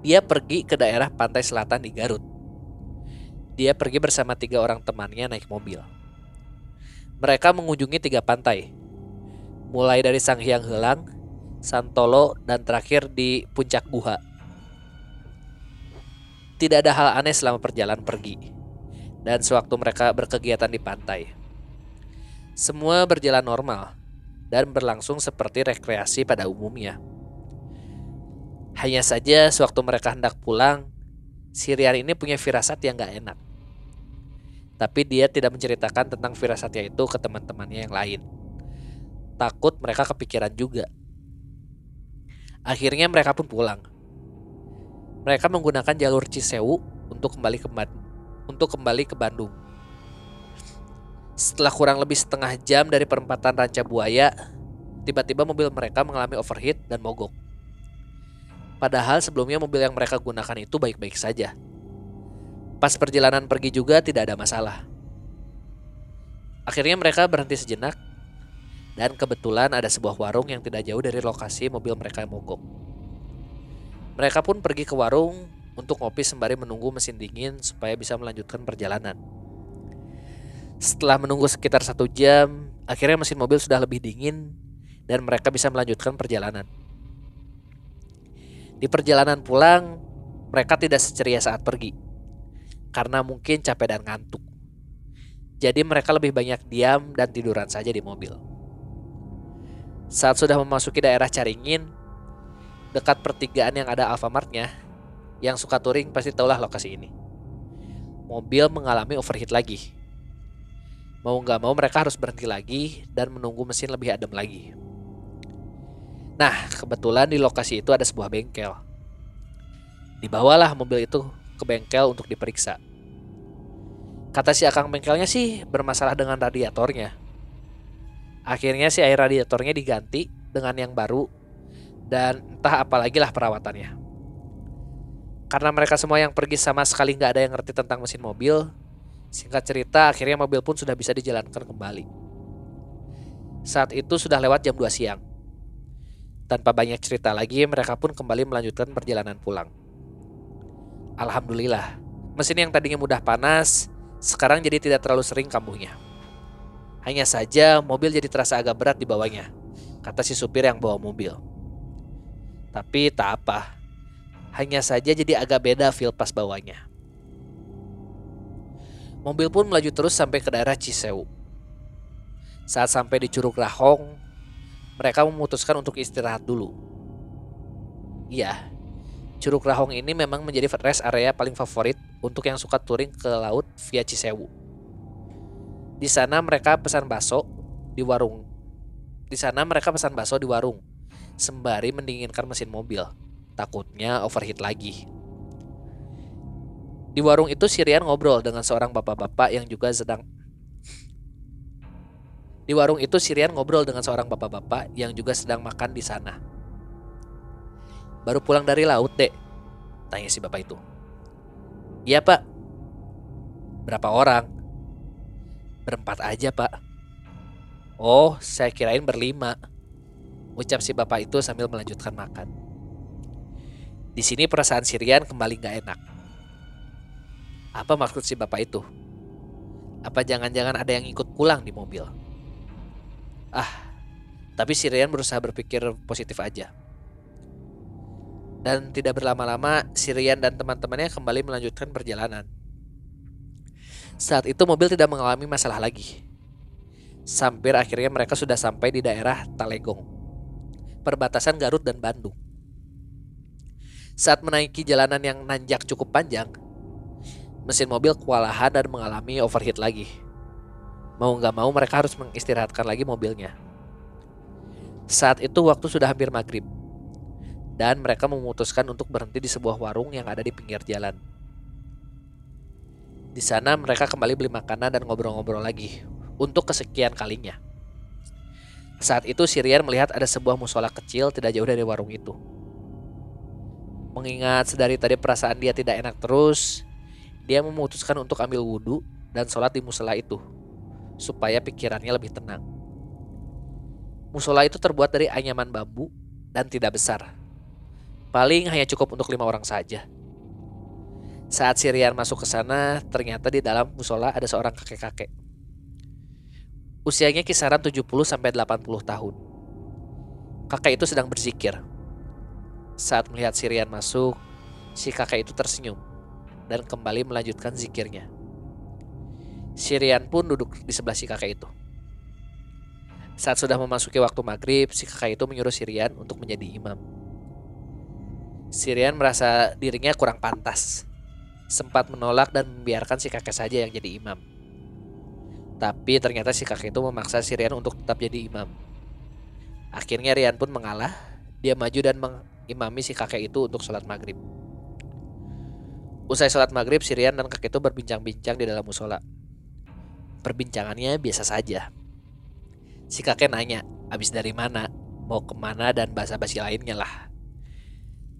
Speaker 1: Dia pergi ke daerah pantai selatan di Garut. Dia pergi bersama tiga orang temannya naik mobil. Mereka mengunjungi tiga pantai, mulai dari Sanghyang Helang, Santolo, dan terakhir di puncak Guha. Tidak ada hal aneh selama perjalanan pergi, dan sewaktu mereka berkegiatan di pantai. Semua berjalan normal dan berlangsung seperti rekreasi pada umumnya. Hanya saja sewaktu mereka hendak pulang, Sirian ini punya firasat yang gak enak. Tapi dia tidak menceritakan tentang firasatnya itu ke teman-temannya yang lain. Takut mereka kepikiran juga. Akhirnya mereka pun pulang. Mereka menggunakan jalur Cisewu untuk kembali ke untuk kembali ke Bandung. Setelah kurang lebih setengah jam dari perempatan Ranca Buaya, tiba-tiba mobil mereka mengalami overheat dan mogok. Padahal sebelumnya mobil yang mereka gunakan itu baik-baik saja. Pas perjalanan pergi juga tidak ada masalah. Akhirnya mereka berhenti sejenak dan kebetulan ada sebuah warung yang tidak jauh dari lokasi mobil mereka yang mogok. Mereka pun pergi ke warung untuk ngopi sembari menunggu mesin dingin supaya bisa melanjutkan perjalanan. Setelah menunggu sekitar satu jam, akhirnya mesin mobil sudah lebih dingin dan mereka bisa melanjutkan perjalanan. Di perjalanan pulang, mereka tidak seceria saat pergi karena mungkin capek dan ngantuk. Jadi mereka lebih banyak diam dan tiduran saja di mobil. Saat sudah memasuki daerah Caringin, dekat pertigaan yang ada Alfamartnya, yang suka touring pasti tahulah lokasi ini. Mobil mengalami overheat lagi. Mau nggak mau mereka harus berhenti lagi dan menunggu mesin lebih adem lagi. Nah, kebetulan di lokasi itu ada sebuah bengkel. Dibawalah mobil itu ke bengkel untuk diperiksa. Kata si akang bengkelnya sih bermasalah dengan radiatornya. Akhirnya si air radiatornya diganti dengan yang baru dan entah apalagi lah perawatannya. Karena mereka semua yang pergi sama sekali nggak ada yang ngerti tentang mesin mobil, singkat cerita akhirnya mobil pun sudah bisa dijalankan kembali. Saat itu sudah lewat jam 2 siang. Tanpa banyak cerita lagi, mereka pun kembali melanjutkan perjalanan pulang. Alhamdulillah, mesin yang tadinya mudah panas, sekarang jadi tidak terlalu sering kambuhnya. Hanya saja mobil jadi terasa agak berat di bawahnya, kata si supir yang bawa mobil. Tapi tak apa, hanya saja jadi agak beda feel pas bawahnya. Mobil pun melaju terus sampai ke daerah Cisewu. Saat sampai di Curug Rahong, mereka memutuskan untuk istirahat dulu. Iya, Curug Rahong ini memang menjadi rest area paling favorit untuk yang suka touring ke laut via Cisewu. Di sana mereka pesan bakso di warung. Di sana mereka pesan bakso di warung, sembari mendinginkan mesin mobil. Takutnya overheat lagi. Di warung itu Sirian ngobrol dengan seorang bapak-bapak yang juga sedang di warung itu Sirian ngobrol dengan seorang bapak-bapak yang juga sedang makan di sana. Baru pulang dari laut, Dek. Tanya si bapak itu. Iya, Pak. Berapa orang? Berempat aja, Pak. Oh, saya kirain berlima. Ucap si bapak itu sambil melanjutkan makan. Di sini perasaan Sirian kembali gak enak. Apa maksud si bapak itu? Apa jangan-jangan ada yang ikut pulang di mobil? Ah, tapi Sirian berusaha berpikir positif aja. Dan tidak berlama-lama, Sirian dan teman-temannya kembali melanjutkan perjalanan. Saat itu mobil tidak mengalami masalah lagi. Sampir akhirnya mereka sudah sampai di daerah Talegong, perbatasan Garut dan Bandung. Saat menaiki jalanan yang nanjak cukup panjang, mesin mobil kewalahan dan mengalami overheat lagi. Mau nggak mau mereka harus mengistirahatkan lagi mobilnya. Saat itu waktu sudah hampir maghrib. Dan mereka memutuskan untuk berhenti di sebuah warung yang ada di pinggir jalan. Di sana mereka kembali beli makanan dan ngobrol-ngobrol lagi untuk kesekian kalinya. Saat itu Sirian melihat ada sebuah musola kecil tidak jauh dari warung itu. Mengingat sedari tadi perasaan dia tidak enak terus, dia memutuskan untuk ambil wudhu dan sholat di musola itu supaya pikirannya lebih tenang. Musola itu terbuat dari anyaman bambu dan tidak besar. Paling hanya cukup untuk lima orang saja. Saat Sirian masuk ke sana, ternyata di dalam musola ada seorang kakek-kakek. Usianya kisaran 70 sampai 80 tahun. kakek itu sedang berzikir. Saat melihat Sirian masuk, si kakek itu tersenyum dan kembali melanjutkan zikirnya. Sirian pun duduk di sebelah si kakek itu. Saat sudah memasuki waktu maghrib, si kakek itu menyuruh Sirian untuk menjadi imam. Sirian merasa dirinya kurang pantas. Sempat menolak dan membiarkan si kakek saja yang jadi imam. Tapi ternyata si kakek itu memaksa Sirian untuk tetap jadi imam. Akhirnya Rian pun mengalah. Dia maju dan mengimami si kakek itu untuk sholat maghrib. Usai sholat maghrib, Sirian dan kakek itu berbincang-bincang di dalam musola. Perbincangannya biasa saja. Si kakek nanya, habis dari mana, mau ke mana dan basa-basi lainnya lah.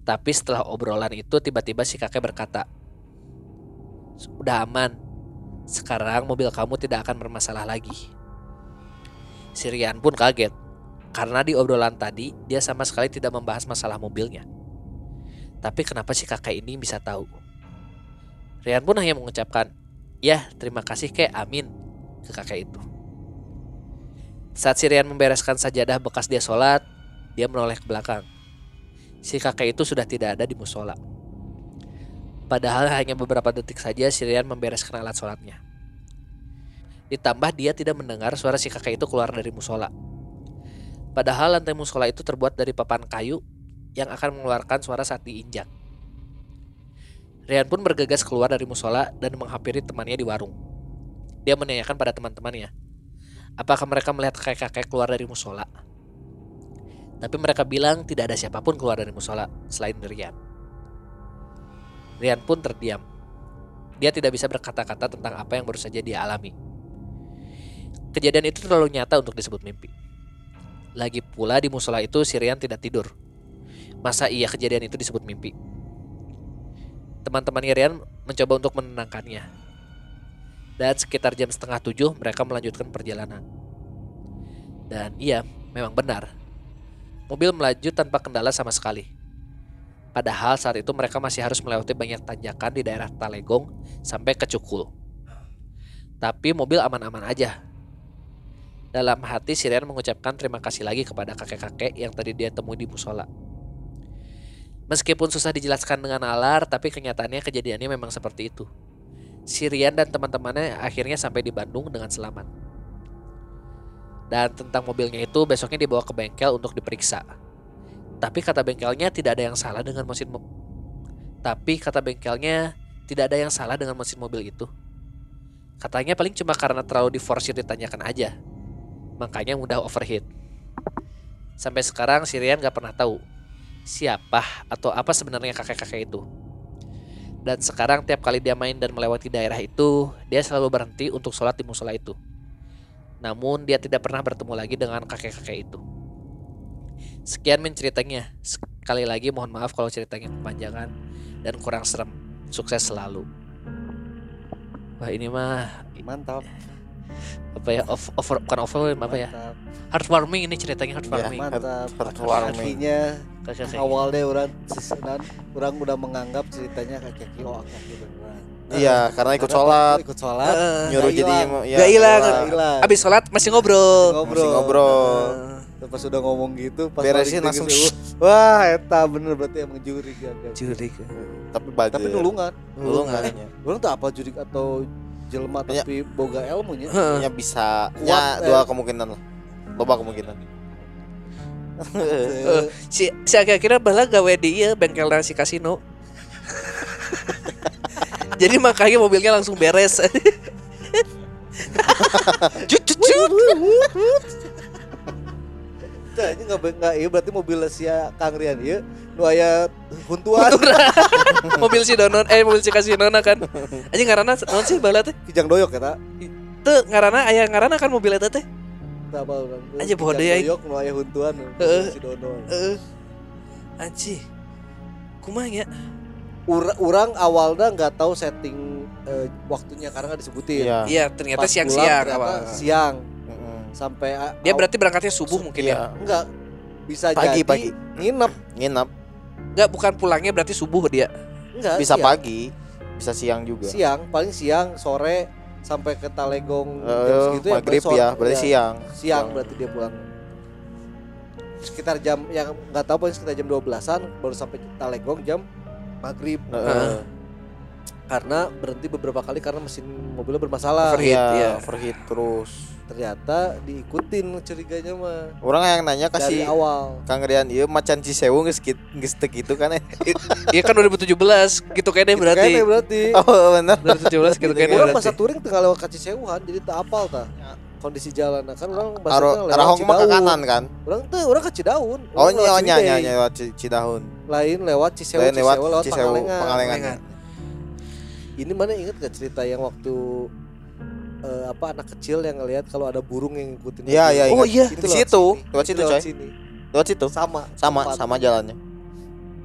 Speaker 1: Tapi setelah obrolan itu tiba-tiba si kakek berkata, Udah aman, sekarang mobil kamu tidak akan bermasalah lagi. Sirian pun kaget, karena di obrolan tadi dia sama sekali tidak membahas masalah mobilnya. Tapi kenapa si kakek ini bisa tahu? Rian pun hanya mengucapkan, Ya terima kasih kek amin ke kakek itu. Saat si Rian membereskan sajadah bekas dia sholat, dia menoleh ke belakang. Si kakek itu sudah tidak ada di musola. Padahal hanya beberapa detik saja si Rian membereskan alat sholatnya. Ditambah dia tidak mendengar suara si kakek itu keluar dari musola. Padahal lantai musola itu terbuat dari papan kayu yang akan mengeluarkan suara saat diinjak. Rian pun bergegas keluar dari musola dan menghampiri temannya di warung. Dia menanyakan pada teman-temannya, apakah mereka melihat kakek-kakek keluar dari musola. Tapi mereka bilang tidak ada siapa pun keluar dari musola selain Rian. Rian pun terdiam. Dia tidak bisa berkata-kata tentang apa yang baru saja dia alami. Kejadian itu terlalu nyata untuk disebut mimpi. Lagi pula di musola itu si Rian tidak tidur. Masa iya kejadian itu disebut mimpi? Teman-teman Rian mencoba untuk menenangkannya. Dan sekitar jam setengah tujuh mereka melanjutkan perjalanan. Dan iya, memang benar. Mobil melaju tanpa kendala sama sekali. Padahal saat itu mereka masih harus melewati banyak tanjakan di daerah Talegong sampai ke Cukul. Tapi mobil aman-aman aja. Dalam hati Sirian mengucapkan terima kasih lagi kepada kakek-kakek yang tadi dia temui di musola. Meskipun susah dijelaskan dengan nalar, tapi kenyataannya kejadiannya memang seperti itu. Sirian dan teman-temannya akhirnya sampai di Bandung dengan selamat. Dan tentang mobilnya itu besoknya dibawa ke bengkel untuk diperiksa. Tapi kata bengkelnya tidak ada yang salah dengan mesin mo- Tapi kata bengkelnya tidak ada yang salah dengan mesin mobil itu. Katanya paling cuma karena terlalu diforsir ditanyakan aja. Makanya mudah overheat. Sampai sekarang Sirian gak pernah tahu siapa atau apa sebenarnya kakek-kakek itu. Dan sekarang tiap kali dia main dan melewati daerah itu, dia selalu berhenti untuk sholat di musola itu. Namun dia tidak pernah bertemu lagi dengan kakek-kakek itu. Sekian menceritanya. Sekali lagi mohon maaf kalau ceritanya kepanjangan dan kurang serem. Sukses selalu. Wah ini mah
Speaker 2: Mantap.
Speaker 1: Apa ya off, over bukan over apa ya
Speaker 2: Mantap.
Speaker 1: heartwarming ini ceritanya
Speaker 3: Iya.
Speaker 1: heartwarming
Speaker 2: Mantap.
Speaker 3: Heartwarming.
Speaker 2: Artinya
Speaker 1: Kakek-kakek.
Speaker 2: awalnya orang sesenan orang udah menganggap ceritanya kakek oh kakek beneran.
Speaker 3: Iya, karena ikut
Speaker 2: Karena
Speaker 3: sholat,
Speaker 2: ikut sholat
Speaker 3: nyuruh jadi ya,
Speaker 1: Nggak hilang.
Speaker 2: Hilang.
Speaker 1: abis sholat masih ngobrol
Speaker 2: ngobrol
Speaker 3: Masih ngobrol.
Speaker 2: Terus pas udah ngomong gitu pas
Speaker 3: Beresin
Speaker 2: balik
Speaker 3: langsung,
Speaker 2: wah eta bener berarti emang juri kan
Speaker 1: jurik
Speaker 3: tapi baju.
Speaker 2: tapi nulungan
Speaker 3: Dulu nggaknya.
Speaker 2: orang tuh apa jurik atau jelma
Speaker 3: Ya.
Speaker 2: tapi boga ilmunya.
Speaker 3: Ya bisa,
Speaker 2: Kuat,
Speaker 3: ya
Speaker 2: eh.
Speaker 3: dua kemungkinan lah. Loba kemungkinan.
Speaker 2: Eh,
Speaker 1: si si akhirnya bala gawe di ieu bengkel si kasino. Jadi makanya mobilnya langsung beres. Cut cut cut.
Speaker 2: Ini nggak nggak iya berarti mobil si Kang Rian iya nu aya huntuan.
Speaker 1: Mobil si donon eh mobil si kasino kan. Aja ngarana non sih bala teh?
Speaker 2: Kijang doyok ya
Speaker 1: teu ngarana aya ngarana kan mobil eta teh?
Speaker 2: Tak apa orang
Speaker 1: Aja bodoh
Speaker 2: Kijang
Speaker 1: ya.
Speaker 2: doyok nu aya huntuan
Speaker 1: Heeh.
Speaker 2: si Dono
Speaker 1: eh anji kumaha ya
Speaker 2: Ura- orang awalnya nggak tahu setting eh, waktunya karena nggak disebutin.
Speaker 3: Iya.
Speaker 1: iya ternyata siang-siang
Speaker 2: siang.
Speaker 3: Mm-mm.
Speaker 2: sampai
Speaker 1: dia berarti berangkatnya subuh mungkin ya?
Speaker 3: Iya.
Speaker 2: enggak bisa
Speaker 3: Pagi,
Speaker 2: jadi
Speaker 3: pagi.
Speaker 2: nginep.
Speaker 3: Nginap
Speaker 1: Enggak bukan pulangnya berarti subuh dia
Speaker 2: enggak
Speaker 3: bisa
Speaker 2: siang.
Speaker 3: pagi, bisa siang juga.
Speaker 2: siang paling siang sore sampai ke Talegong jam
Speaker 3: Eh,
Speaker 2: segitu ya
Speaker 3: maghrib ya,
Speaker 2: sore-
Speaker 3: berarti
Speaker 2: ya,
Speaker 3: siang.
Speaker 2: siang berarti dia pulang sekitar jam yang nggak tahu pokoknya sekitar jam 12-an baru sampai Talenggong jam maghrib
Speaker 3: Heeh.
Speaker 2: karena berhenti beberapa kali karena mesin mobilnya bermasalah
Speaker 1: Overheat,
Speaker 3: Iya,
Speaker 1: iya.
Speaker 3: overheat terus.
Speaker 2: Ternyata diikutin curiganya mah
Speaker 3: Orang yang nanya
Speaker 2: dari
Speaker 3: kasih
Speaker 2: awal
Speaker 3: Kang Rian iya macan Cisewu geus geus kitu kan eh.
Speaker 1: Iya kan 2017 gitu kayaknya
Speaker 2: Gitu
Speaker 1: berarti.
Speaker 2: kayaknya berarti
Speaker 3: Oh bener
Speaker 1: 2017 gitu kayaknya
Speaker 2: orang
Speaker 1: berarti.
Speaker 2: masa touring tengah lewat kaci sewuhan jadi tak apal tah kondisi jalan nah, kan orang
Speaker 3: Aro
Speaker 2: bahasanya lewat
Speaker 3: arahong mah ke
Speaker 2: Cidaun.
Speaker 3: kanan kan.
Speaker 2: orang tuh orang ke Cidaun
Speaker 3: Oh
Speaker 2: Orang lewat
Speaker 3: nya nya
Speaker 2: Ciwidey.
Speaker 3: nya lewat Ci- Cidaun.
Speaker 2: lain lewat Cisewu
Speaker 3: Lain lewat
Speaker 2: Cisewu lewat
Speaker 3: Cisewu
Speaker 2: Pangalengan.
Speaker 3: Pangalengan.
Speaker 2: ini mana inget gak cerita yang waktu eh, apa anak kecil yang ngelihat kalau ada burung yang ngikutin
Speaker 3: Iya,
Speaker 2: mobil?
Speaker 3: iya,
Speaker 1: Oh, iya.
Speaker 2: Itu
Speaker 3: Di situ, lewat
Speaker 2: Itu
Speaker 3: situ, coy.
Speaker 2: sini.
Speaker 3: Lewat situ.
Speaker 2: sama
Speaker 3: Sama
Speaker 2: tempat
Speaker 3: sama jalannya.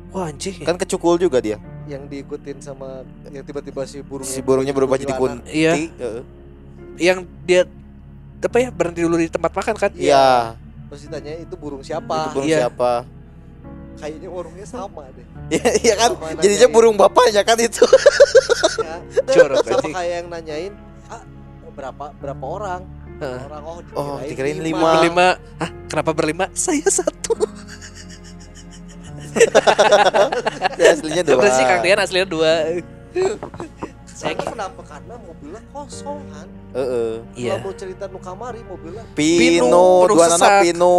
Speaker 1: Wah anjing.
Speaker 3: Kan kecukul juga dia.
Speaker 2: yang diikutin sama yang tiba-tiba si burungnya
Speaker 3: Si burungnya berubah jadi kunti.
Speaker 1: Iya.
Speaker 3: Heeh.
Speaker 1: Yang dia apa ya berhenti dulu di tempat makan kan?
Speaker 3: Iya.
Speaker 2: terus ditanya itu burung
Speaker 3: Itu
Speaker 2: siapa
Speaker 3: burung
Speaker 1: Iya.
Speaker 3: siapa?
Speaker 2: kayaknya warungnya sama deh
Speaker 3: Iya iya kan. Jadinya burung bapaknya kan itu.
Speaker 2: ya,
Speaker 1: Jorok,
Speaker 2: sama kayak yang nanyain berapa berapa orang
Speaker 1: Heeh.
Speaker 2: orang oh
Speaker 3: Oh,
Speaker 2: dikirain,
Speaker 3: dikirain
Speaker 2: lima.
Speaker 3: lima.
Speaker 1: Berlima. Ah, kenapa berlima? Saya satu.
Speaker 3: Ya, aslinya dua.
Speaker 1: Berarti Kang Dian aslinya dua. Saya
Speaker 2: kenapa? Karena mobilnya kosong kan.
Speaker 3: Heeh.
Speaker 1: Iya.
Speaker 2: Kalau mau cerita nu kamari mobilnya
Speaker 1: Pino,
Speaker 3: dua nana Pino.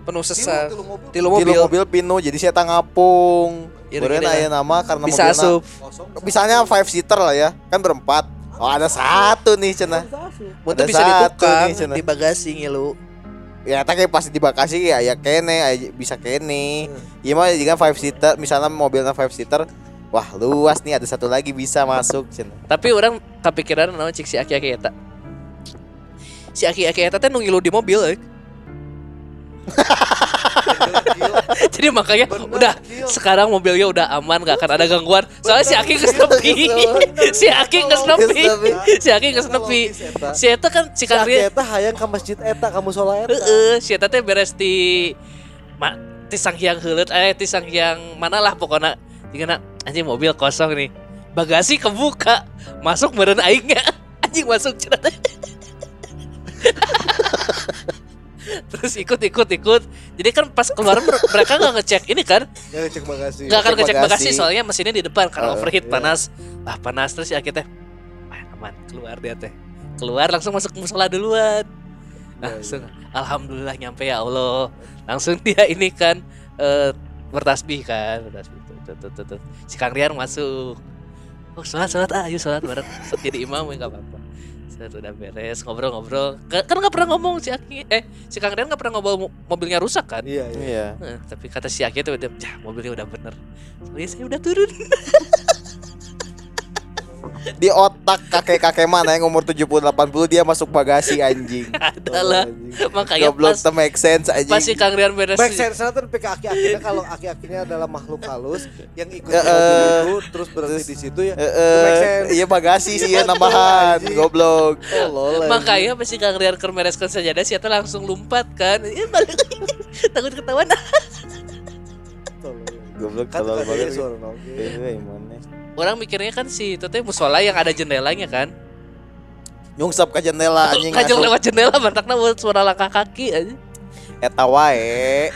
Speaker 1: penuh
Speaker 2: tilu,
Speaker 1: sesak.
Speaker 2: tilu mobil
Speaker 1: Tilu
Speaker 3: Mobil.
Speaker 1: mobil
Speaker 3: Pino jadi saya ngapung.
Speaker 1: Iya,
Speaker 3: Kemudian
Speaker 1: gini
Speaker 3: aya nama karena
Speaker 1: Bisa
Speaker 3: mobilna-
Speaker 1: asup.
Speaker 2: kosong.
Speaker 3: Misalnya five seater lah ya, kan berempat. Oh ada satu nih.
Speaker 1: Mun
Speaker 3: Ada
Speaker 1: bisa
Speaker 3: satu
Speaker 1: ditukang
Speaker 3: nih,
Speaker 1: di bagasi ngilu.
Speaker 3: Ya tak kayak pasti di Bekasi ya ya kene aya bisa kene.
Speaker 1: Hmm.
Speaker 3: Iya mah jika five seater, misalnya mobilnya five seater, wah luas nih ada satu lagi bisa masuk cenah.
Speaker 1: Tapi orang kepikiran naon cik si aki-aki eta. Si aki-aki eta teh nu ngilu di mobil eh. Jadi makanya udah sekarang mobilnya udah aman gak akan ada gangguan. Soalnya si Aki geus nepi. Si Aki geus nepi. Si Aki geus nepi. Si eta kan si
Speaker 2: Si
Speaker 1: Kang
Speaker 2: Aki
Speaker 1: Ria
Speaker 2: eta hayang ke masjid eta kamu sholat eta.
Speaker 1: Heeh, si eta teh beres di ma, ti Sanghyang heuleut eh ti Sanghyang mana lah pokoknya Tinggal anjing mobil kosong nih. Bagasi kebuka. Masuk meureun aingnya. Anjing masuk cenah. Terus ikut ikut ikut. Jadi kan pas keluar mer- mereka nggak ngecek ini kan,
Speaker 2: Ya cek makasih.
Speaker 1: nggak akan
Speaker 3: Cek
Speaker 1: ngecek bagasi
Speaker 3: bagasi.
Speaker 1: soalnya mesinnya di depan karena
Speaker 3: Heeh,
Speaker 1: overheat
Speaker 2: iya.
Speaker 1: panas. Ah panas terus si Aki teh. Ah, aman keluar dia teh. Keluar langsung masuk musola duluan.
Speaker 2: Iya,
Speaker 1: langsung alhamdulillah nyampe ya Allah langsung dia ini kan eh bertasbih kan bertasbih tuh, tuh, tuh, tuh, tuh. si Kang Rian masuk oh sholat sholat ah ayo sholat bareng jadi imam ya nggak apa-apa udah beres. Ngobrol-ngobrol. Ka- kan nggak pernah ngomong si Aki. Eh si Kang Rian nggak pernah ngobrol mo- mobilnya rusak kan?
Speaker 2: Iya, iya.
Speaker 1: Eh, tapi kata si Aki itu udah ya, mobilnya udah bener. Soalnya saya udah turun
Speaker 3: Di otak kakek-kakek mana yang umur 70 80 dia masuk bagasi anjing.
Speaker 1: adalah makanya
Speaker 3: Goblok
Speaker 1: pas
Speaker 3: make sense anjing.
Speaker 1: pas si Kang Rian beres
Speaker 2: Back sense tuh PK aki-akinya kalau aki-akinya adalah makhluk halus yang ikut
Speaker 3: eh.
Speaker 2: itu terus berhenti di situ ya.
Speaker 3: Heeh,
Speaker 2: make sense.
Speaker 3: iya bagasi sih ya nambahan,
Speaker 2: Anjing.
Speaker 3: goblok.
Speaker 2: Tolol.
Speaker 1: Makanya pas si Kang Rian keur mereskeun sajadah si eta langsung lompat kan. Ih balik takut ketahuan.
Speaker 3: Goblok
Speaker 2: kan
Speaker 3: banget.
Speaker 2: suara oke.
Speaker 3: Eh, mana?
Speaker 1: Orang mikirnya kan si itu teh musola yang ada jendelanya kan.
Speaker 3: Nyungsep ke jendela anjing.
Speaker 1: Kajong
Speaker 3: asup.
Speaker 1: lewat jendela bantakna buat suara langkah kaki aja.
Speaker 3: Eta wae.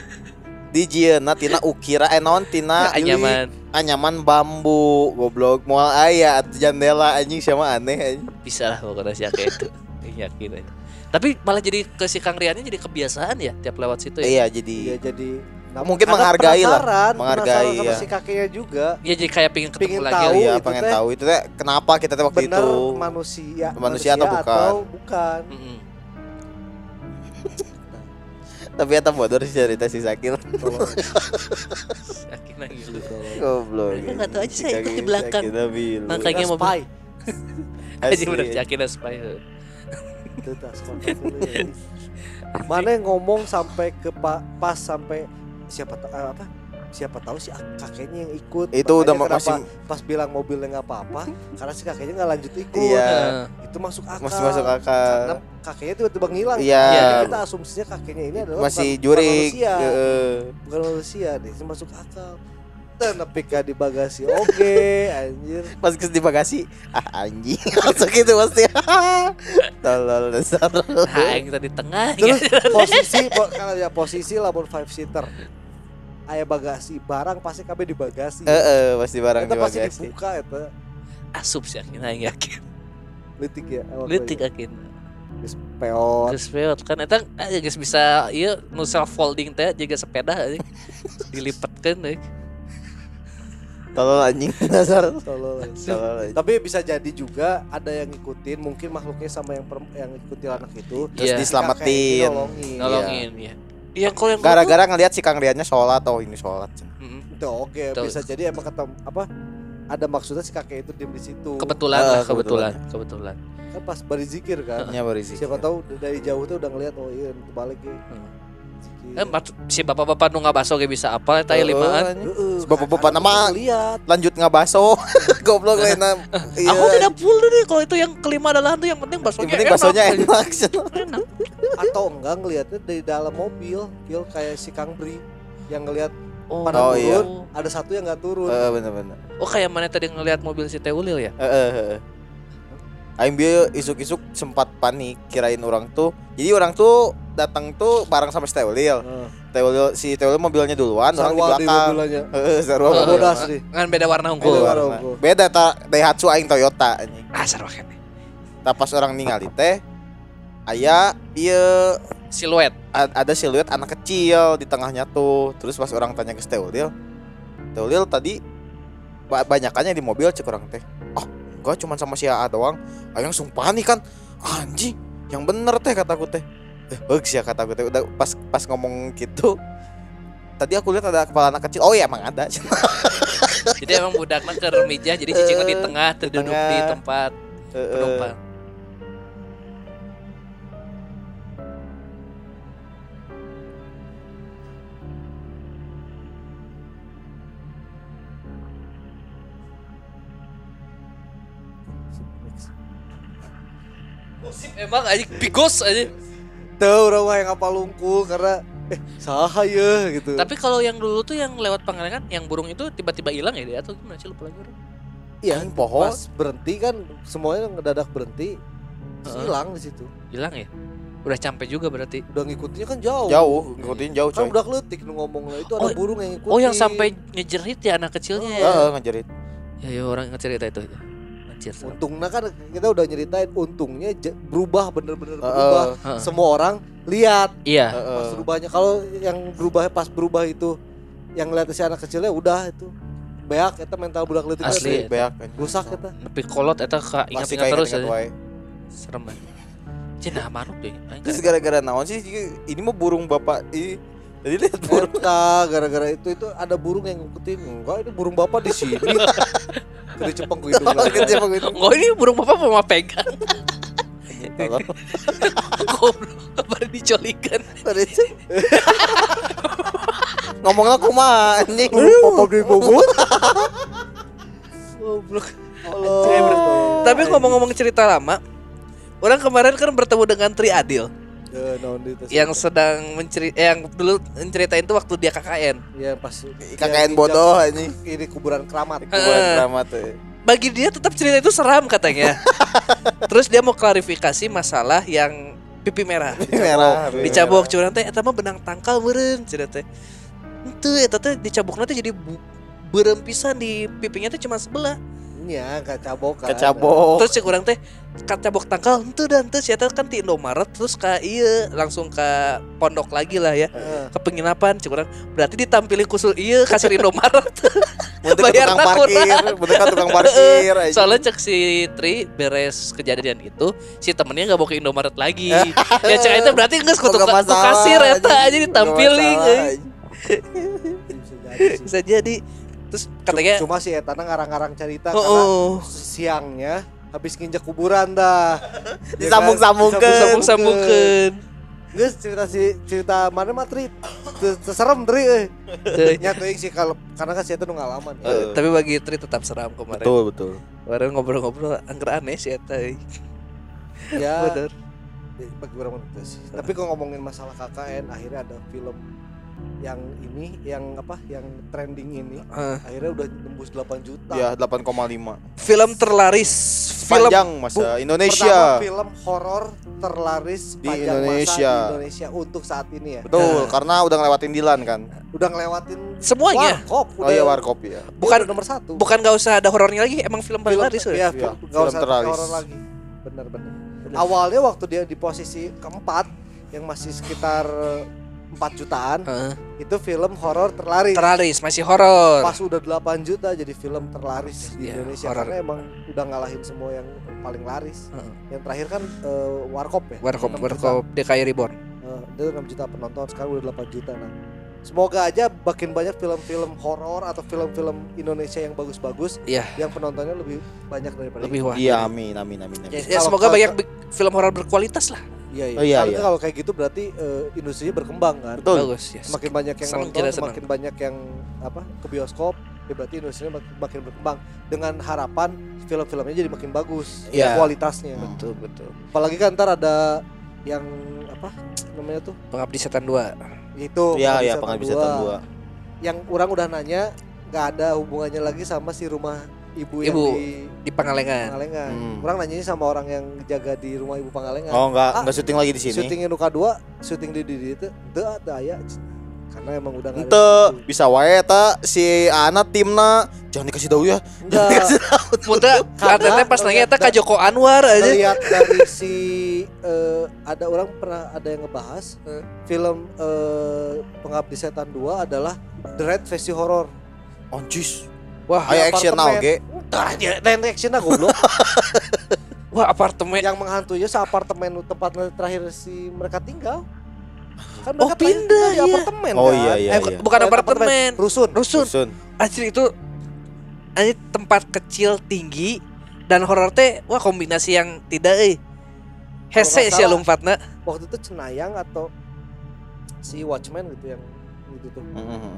Speaker 3: Di jieuna tina ukira eh naon tina
Speaker 1: Anyaman.
Speaker 3: anyaman bambu goblok moal aya atuh jendela anjing sama aneh anjing.
Speaker 1: Bisa lah pokoknya si itu. Yakin aja. Tapi malah jadi ke si Kang Riannya jadi kebiasaan ya tiap lewat situ ya.
Speaker 3: Iya
Speaker 2: Iya
Speaker 3: jadi
Speaker 2: jadi nah,
Speaker 3: Mungkin
Speaker 2: karena
Speaker 3: menghargai lah, menghargai,
Speaker 2: sama
Speaker 3: ya.
Speaker 2: si kakeknya juga
Speaker 1: Iya jadi kayak pingin ketemu
Speaker 2: Pingin
Speaker 1: lagi.
Speaker 2: tahu.
Speaker 3: iya
Speaker 2: itu
Speaker 3: pengen
Speaker 2: teh
Speaker 3: tahu itu teh kenapa kita teh waktu
Speaker 2: bener
Speaker 3: itu
Speaker 2: manusia
Speaker 3: Manusia atau bukan?
Speaker 2: bukan.
Speaker 1: Mm-mm.
Speaker 3: tapi eta bodoh sih cerita si Sakil
Speaker 1: Aki nah gitu.
Speaker 3: goblok
Speaker 1: Mereka nggak tahu aja saya ikut di belakang.
Speaker 3: Makanya
Speaker 1: mobil-
Speaker 2: spy.
Speaker 1: Aja bener si Aki dah spy.
Speaker 2: Itu tas kontak dulu ya. Mana yang ngomong sampai ke pa- pas sampai siapa eh, apa? Siapa tahu si ak- kakeknya yang ikut.
Speaker 3: itu udah
Speaker 2: Makanya
Speaker 3: masih
Speaker 2: kenapa pas bilang mobilnya nggak apa-apa karena si kakeknya nggak lanjut ikut.
Speaker 3: Iya.
Speaker 2: Itu masuk akal.
Speaker 3: masih masuk
Speaker 2: Karena
Speaker 3: akal
Speaker 2: kakeknya tiba-tiba ngilang.
Speaker 3: Iya.
Speaker 2: Jadi kita asumsinya kakeknya ini adalah
Speaker 3: masih
Speaker 2: bukan-
Speaker 3: jurik
Speaker 2: bukan manusia.
Speaker 3: Heeh.
Speaker 2: Bukan manusia deh, masuk akal. Nepi ka di bagasi oke anjir
Speaker 3: Pas ke di bagasi, ah anjing. Langsung gitu pasti. Tolol dasar.
Speaker 1: Nah, yang tadi tengah
Speaker 2: terus
Speaker 1: ya.
Speaker 2: posisi po- kalau ya posisi lamun five seater aya bagasi barang pasti kabeh di bagasi
Speaker 3: Heeh, pasti barang
Speaker 2: Eta
Speaker 3: di
Speaker 2: pasti
Speaker 3: bagasi.
Speaker 2: dibuka eta
Speaker 1: asup sih akhirnya yang yakin.
Speaker 2: litik ya
Speaker 1: Litik akhirnya.
Speaker 2: Geus peot
Speaker 1: Geus peot kan eta eh, geus bisa ieu nu self folding teh juga sepeda anjing. Dilipatkeun euy.
Speaker 3: Tolol anjing dasar.
Speaker 2: tolol tapi bisa jadi juga ada yang ngikutin mungkin makhluknya sama yang per- yang ngikutin anak itu
Speaker 3: Terus
Speaker 1: Iya.
Speaker 3: diselamatin.
Speaker 2: nolongin
Speaker 1: Nolongin ya. Yang kalau yang
Speaker 3: Gara-gara ngelihat si Kang Riannya sholat oh ini sholat.
Speaker 1: Mm-mm.
Speaker 2: itu oke
Speaker 1: Betul.
Speaker 2: bisa jadi emang kata apa ada maksudnya si kakek itu diem di situ
Speaker 1: kebetulan
Speaker 3: Eh,
Speaker 1: lah kebetulan kebetulan.
Speaker 2: kan pas berizikir kan
Speaker 3: Nya berisi.
Speaker 2: siapa tahu dari jauh tuh udah ngeliat oh iya itu balik ya
Speaker 1: Hmm. Eh, si bapak-bapak nu ngabaso ge bisa apa eta limaan.
Speaker 3: Si bapak-bapak nama-
Speaker 2: lihat
Speaker 3: Lanjut ngabaso. Goblok lain Iya.
Speaker 1: Aku tidak full deh kalau itu yang kelima adalah hantu yang penting
Speaker 3: Yang
Speaker 1: baksonya
Speaker 3: penting
Speaker 1: enak.
Speaker 3: baksonya enak.
Speaker 1: enak.
Speaker 2: atau enggak ngelihatnya dari dalam mobil Gil kayak si Kang Bri yang ngelihat
Speaker 1: Oh,
Speaker 2: pada
Speaker 3: Oh,
Speaker 2: turun
Speaker 3: iya.
Speaker 2: ada satu yang nggak turun
Speaker 3: Heeh, bener-bener.
Speaker 1: Oh kayak mana tadi ngelihat mobil si Teulil ya?
Speaker 3: Heeh, heeh. Aing bieu isuk-isuk sempat panik kirain orang tuh. Jadi orang tuh datang tuh bareng sama si Teulil.
Speaker 2: Heeh.
Speaker 3: Teulil si Teulil mobilnya duluan, orang di
Speaker 2: Sarwa di
Speaker 3: belakang.
Speaker 2: mobilannya
Speaker 3: Heeh, sarua
Speaker 1: Oh,
Speaker 2: bodas nih
Speaker 1: Kan beda warna
Speaker 2: Beda
Speaker 1: unggul.
Speaker 2: warna. unggul.
Speaker 3: Beda ta Daihatsu aing Toyota anjing.
Speaker 1: Ah sarwa kene.
Speaker 3: Tah pas orang ningali teh aya ieu
Speaker 1: Siluet.
Speaker 3: a- ada siluet anak kecil di tengahnya tuh. Terus pas orang tanya ke si Teulil, Teulil tadi ba- banyakannya di mobil cek orang teh. Enggak cuma sama si AA doang. Aing langsung panik kan. Anjing, yang bener teh kataku teh. Eh, bagus ya kataku teh. Udah pas pas ngomong gitu. Tadi aku lihat ada kepala anak kecil. Oh iya emang ada.
Speaker 1: Jadi emang budaknya ke meja jadi cicingnya di
Speaker 3: Eh,
Speaker 1: tengah terduduk
Speaker 3: tengah.
Speaker 1: di tempat
Speaker 3: Heeh.
Speaker 1: penumpang. Gosip emang aja bigos aja.
Speaker 2: tuh orang mah yang apa lungkul karena eh saha ya gitu
Speaker 1: Tapi kalau yang dulu tuh yang lewat Pangalengan yang burung itu tiba-tiba hilang ya dia atau gimana sih lupa lagi orang.
Speaker 2: iya
Speaker 3: Aing poho.
Speaker 2: pas berhenti kan semuanya ngedadak berhenti terus hilang di situ
Speaker 1: Hilang ya? Udah sampai juga berarti.
Speaker 2: udah ngikutinnya kan jauh
Speaker 3: Jauh, ngikutin jauh
Speaker 2: kan
Speaker 3: coy.
Speaker 2: udah letik ngomong lah itu ada
Speaker 1: Oh,
Speaker 2: burung yang ngikutin
Speaker 1: Oh yang sampai ngejerit ya anak kecilnya ya.
Speaker 3: Heeh, ngejerit.
Speaker 1: Ya, ya orang ngecerita itu ya. Anjir. serem.
Speaker 2: untungnya kan kita udah nyeritain untungnya berubah bener-bener berubah
Speaker 1: Heeh.
Speaker 2: semua orang lihat
Speaker 1: Iya.
Speaker 2: pas
Speaker 3: Heeh.
Speaker 2: berubahnya kalau yang berubah pas berubah itu yang ngeliat si anak kecilnya udah itu beak eta mental budak leutik
Speaker 1: Asli.
Speaker 3: beak
Speaker 2: rusak eta
Speaker 1: Nepi kolot eta ka
Speaker 3: Pasti
Speaker 1: ingat-ingat
Speaker 3: kayak
Speaker 1: terus ya. Serem banget. Cina maruk deh.
Speaker 3: Terus gara-gara naon sih ini mah burung bapak ini. Tadi lihat burung.
Speaker 2: Eta gara-gara itu itu ada burung yang ngikutin enggak ini burung bapak di sini dari cepeng ke hidung lagi.
Speaker 3: Kecil apa gitu.
Speaker 1: Enggak ini burung bapak mau pegang. Goblok. Baru dicolikan.
Speaker 3: Ngomongnya kumaha anjing.
Speaker 2: Papa di bobot. Goblok.
Speaker 1: Tapi ngomong-ngomong cerita lama, orang kemarin kan bertemu dengan Tri Adil
Speaker 2: Ya, tas.
Speaker 1: yang sedang menceri eh, yang dulu menceritain itu waktu dia KKN.
Speaker 2: ya pas
Speaker 3: KKN bodoh anjing.
Speaker 2: ini kuburan keramat.
Speaker 3: Kuburan
Speaker 1: Eh.
Speaker 3: keramat tuh.
Speaker 1: Bagi dia tetap cerita itu seram katanya. Terus dia mau klarifikasi masalah yang pipi merah.
Speaker 3: Merah.
Speaker 1: Dicabok curang teh eta mah benang tangkal meureun cenah teh. Henteu eta teh dicabokna teh jadi bu- beureum pisan di pipinya teh cuma sebelah.
Speaker 2: Ya, kacabok kan.
Speaker 3: Kecabok.
Speaker 1: Terus cek urang teh kacabok tangkal henteu dan sia teh kan ti Indomaret terus ka ieu langsung ke pondok lagi lah ya.
Speaker 2: Heeh.
Speaker 1: Ke penginapan cek urang. Berarti ditampilin kusul ieu kasir Indomaret. Bayar
Speaker 3: tukang parkir,
Speaker 1: kurang.
Speaker 3: bentuk tukang parkir.
Speaker 1: Soalnya cek si Tri beres kejadian itu si temennya nggak mau ke Indomaret lagi. ya cek itu berarti nggak kutu
Speaker 3: Nggak masalah,
Speaker 1: kasir eta aja ditampilin.
Speaker 2: Bisa jadi.
Speaker 1: Terus katanya
Speaker 2: Cuma si Etana ngarang-ngarang cerita
Speaker 1: Oh,
Speaker 2: karena
Speaker 1: oh.
Speaker 2: siangnya habis nginjak kuburan dah. Ya kan?
Speaker 3: Disambung-sambungkeun.
Speaker 1: sambung-sambungkeun.
Speaker 2: Geus cerita si cerita mana mah Tri? Teu- teu serem Tri euy.
Speaker 1: Teuy.
Speaker 2: Nya teuing sih kalau karena kan si Eta nu ngalaman. ya.
Speaker 3: Eh.
Speaker 1: Tapi bagi Tri tetap seram kemarin.
Speaker 3: Betul, betul.
Speaker 1: Kemarin ngobrol-ngobrol angker aneh sih eta. euy.
Speaker 2: Ya,
Speaker 1: Bener.
Speaker 2: bagi orang itu sih. Tapi kalau ngomongin masalah KKN akhirnya ada film yang ini yang apa yang trending ini
Speaker 1: Eh,
Speaker 2: akhirnya udah nembus 8 juta.
Speaker 3: Ya 8,5
Speaker 1: film terlaris film
Speaker 3: Panjang masa Indonesia
Speaker 2: Pertama film horor terlaris
Speaker 3: Di
Speaker 2: panjang
Speaker 3: Indonesia.
Speaker 2: masa di Indonesia untuk saat ini ya.
Speaker 3: Betul,
Speaker 1: Nah.
Speaker 3: karena udah ngelewatin Dilan kan
Speaker 2: Udah ngelewatin
Speaker 1: semuanya
Speaker 2: Warkop,
Speaker 3: Oh iya Warkop ya
Speaker 1: Bukan-
Speaker 2: udah nomor satu.
Speaker 1: bukan nggak usah ada horornya lagi emang film paling
Speaker 2: film
Speaker 1: laris udah.
Speaker 2: Iya,
Speaker 3: Iya,
Speaker 2: film,
Speaker 3: film
Speaker 2: gak usah
Speaker 3: terlaris.
Speaker 2: horor lagi. Benar benar. Awalnya waktu dia di posisi keempat yang masih sekitar 4 jutaan,
Speaker 1: Heeh.
Speaker 2: itu film horor terlaris.
Speaker 1: terlaris masih horor
Speaker 2: Pas udah 8 juta jadi film terlaris di
Speaker 1: Iya,
Speaker 2: Indonesia
Speaker 1: horor.
Speaker 2: karena emang udah ngalahin semua yang paling laris.
Speaker 1: Heeh.
Speaker 2: Yang terakhir kan eh, Warkop ya.
Speaker 1: Warkop
Speaker 2: 6 juta.
Speaker 1: Warkop DKI Reborn
Speaker 2: Eh, dia 6 juta penonton sekarang udah 8 juta nah. Semoga aja makin banyak film-film horor atau film-film Indonesia yang bagus-bagus
Speaker 1: Iya.
Speaker 2: yang penontonnya lebih banyak daripada
Speaker 1: lebih wah
Speaker 3: Iya amin amin amin, amin.
Speaker 1: ya, ya semoga
Speaker 2: kalau-
Speaker 1: banyak film horor berkualitas lah
Speaker 2: Iya iya.
Speaker 3: Oh, iya,
Speaker 2: Karena
Speaker 3: iya.
Speaker 2: kalau kayak gitu berarti eh, industrinya berkembang kan.
Speaker 3: Betul
Speaker 1: bagus ya
Speaker 2: Semakin banyak yang
Speaker 1: Senang,
Speaker 2: nonton,
Speaker 1: senang.
Speaker 2: semakin banyak yang apa ke bioskop, ya berarti industrinya makin, makin berkembang dengan harapan film-filmnya jadi makin bagus
Speaker 1: Iya.
Speaker 2: kualitasnya.
Speaker 1: betul betul
Speaker 2: Apalagi kan ntar ada yang apa namanya tuh
Speaker 1: pengabdi setan 2
Speaker 2: itu
Speaker 3: Iya
Speaker 2: Pengabdi
Speaker 3: iya
Speaker 2: Setan
Speaker 3: pengabdi
Speaker 2: dua.
Speaker 3: setan dua
Speaker 2: yang orang udah nanya nggak ada hubungannya lagi sama si rumah ibu, yang
Speaker 1: Ibu.
Speaker 2: di
Speaker 1: di Pangalengan
Speaker 2: Pangalengan.
Speaker 3: Hmm.
Speaker 2: Orang nanyanya sama orang yang jaga di rumah ibu Pangalengan.
Speaker 3: Oh enggak
Speaker 2: Ah,
Speaker 3: enggak syuting lagi di sini
Speaker 2: Syutingnya Nuka 2, syuting di di itu, teu ada aya. Karena emang udah nggak ada
Speaker 3: Ente bisa wae ta si Ana timna jangan dikasih tahu ya
Speaker 2: Enggak
Speaker 1: Muda
Speaker 2: Karena
Speaker 1: katanya pas nanya eta ka Joko Anwar aja
Speaker 2: lihat dari si eh, ada orang pernah ada yang ngebahas eh, film eh, Pengabdi Setan 2 adalah Dread versi horor.
Speaker 3: Onjis
Speaker 1: wah
Speaker 3: Aya action now
Speaker 2: apartemen.
Speaker 3: ge
Speaker 2: Tah, ya, lain action lah goblok.
Speaker 1: wah apartemen
Speaker 2: yang menghantuinya seapartemen tempat terakhir si mereka tinggal. Kan
Speaker 1: Oh,
Speaker 2: mereka
Speaker 1: pindah,
Speaker 2: di
Speaker 1: iya.
Speaker 2: apartemen
Speaker 3: Oh
Speaker 2: kan.
Speaker 3: iya iya
Speaker 1: eh,
Speaker 3: iya
Speaker 1: bukan apartemen
Speaker 2: rusun.
Speaker 1: rusun
Speaker 3: Rusun
Speaker 1: Anjir itu anjir tempat kecil tinggi dan horor teh wah kombinasi yang tidak eh hese sih
Speaker 2: salah.
Speaker 1: lompatna
Speaker 2: Waktu itu Cenayang atau si Watchman gitu yang gitu tuh.
Speaker 3: Mhm.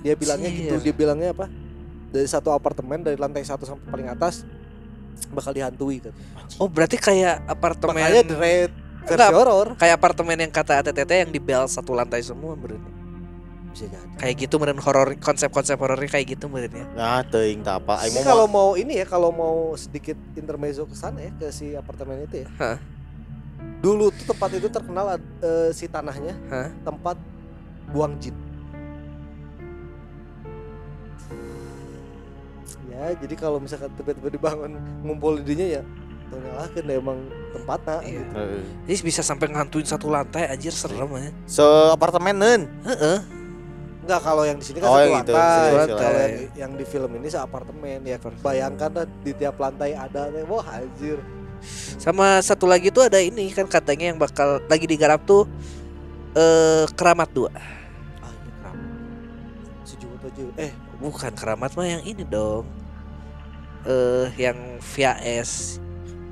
Speaker 2: Dia bilangnya gitu,
Speaker 1: Anjir.
Speaker 2: dia bilangnya apa? Dari satu apartemen dari lantai satu sampai paling atas bakal dihantui kan.
Speaker 1: oh berarti kayak apartemen
Speaker 2: Makanya Dread versi
Speaker 1: Enggak.
Speaker 2: horor
Speaker 1: kayak apartemen yang kata ATTT yang di bel satu lantai semua berarti
Speaker 2: bisa jadi.
Speaker 1: kayak gitu meren horor konsep-konsep horornya kayak gitu meren ya
Speaker 3: Nah teuing tak apa Aing
Speaker 2: Ini kalau
Speaker 3: ma-
Speaker 2: mau ini ya, kalau mau sedikit intermezzo ke sana ya ke si apartemen itu ya.
Speaker 1: Hah.
Speaker 2: Dulu tuh tempat itu terkenal eh, si tanahnya
Speaker 1: Hah?
Speaker 2: tempat buang jin. Ya, jadi kalau misalkan tiba-tiba dibangun ngumpul di dinya ya nyalakan deh emang tempatnya.
Speaker 1: Iya.
Speaker 2: gitu.
Speaker 3: Eh,
Speaker 1: jadi bisa sampai ngantuin satu lantai anjir serem ya
Speaker 3: Se apartemenan
Speaker 1: Heeh.
Speaker 2: Enggak kalau yang di sini kan
Speaker 3: Oh,
Speaker 2: satu
Speaker 3: yang gitu,
Speaker 2: lantai.
Speaker 1: satu
Speaker 2: Kalau
Speaker 1: lantai.
Speaker 2: yang, yang di film ini seapartemen ya. Bayangkan dah di tiap lantai ada teh wah anjir.
Speaker 1: sama satu lagi tuh ada ini kan katanya yang bakal lagi digarap tuh eh keramat dua
Speaker 2: Ah, ini keramat. Sejuta tujuh. Eh,
Speaker 1: bukan keramat mah yang ini dong eh yang via S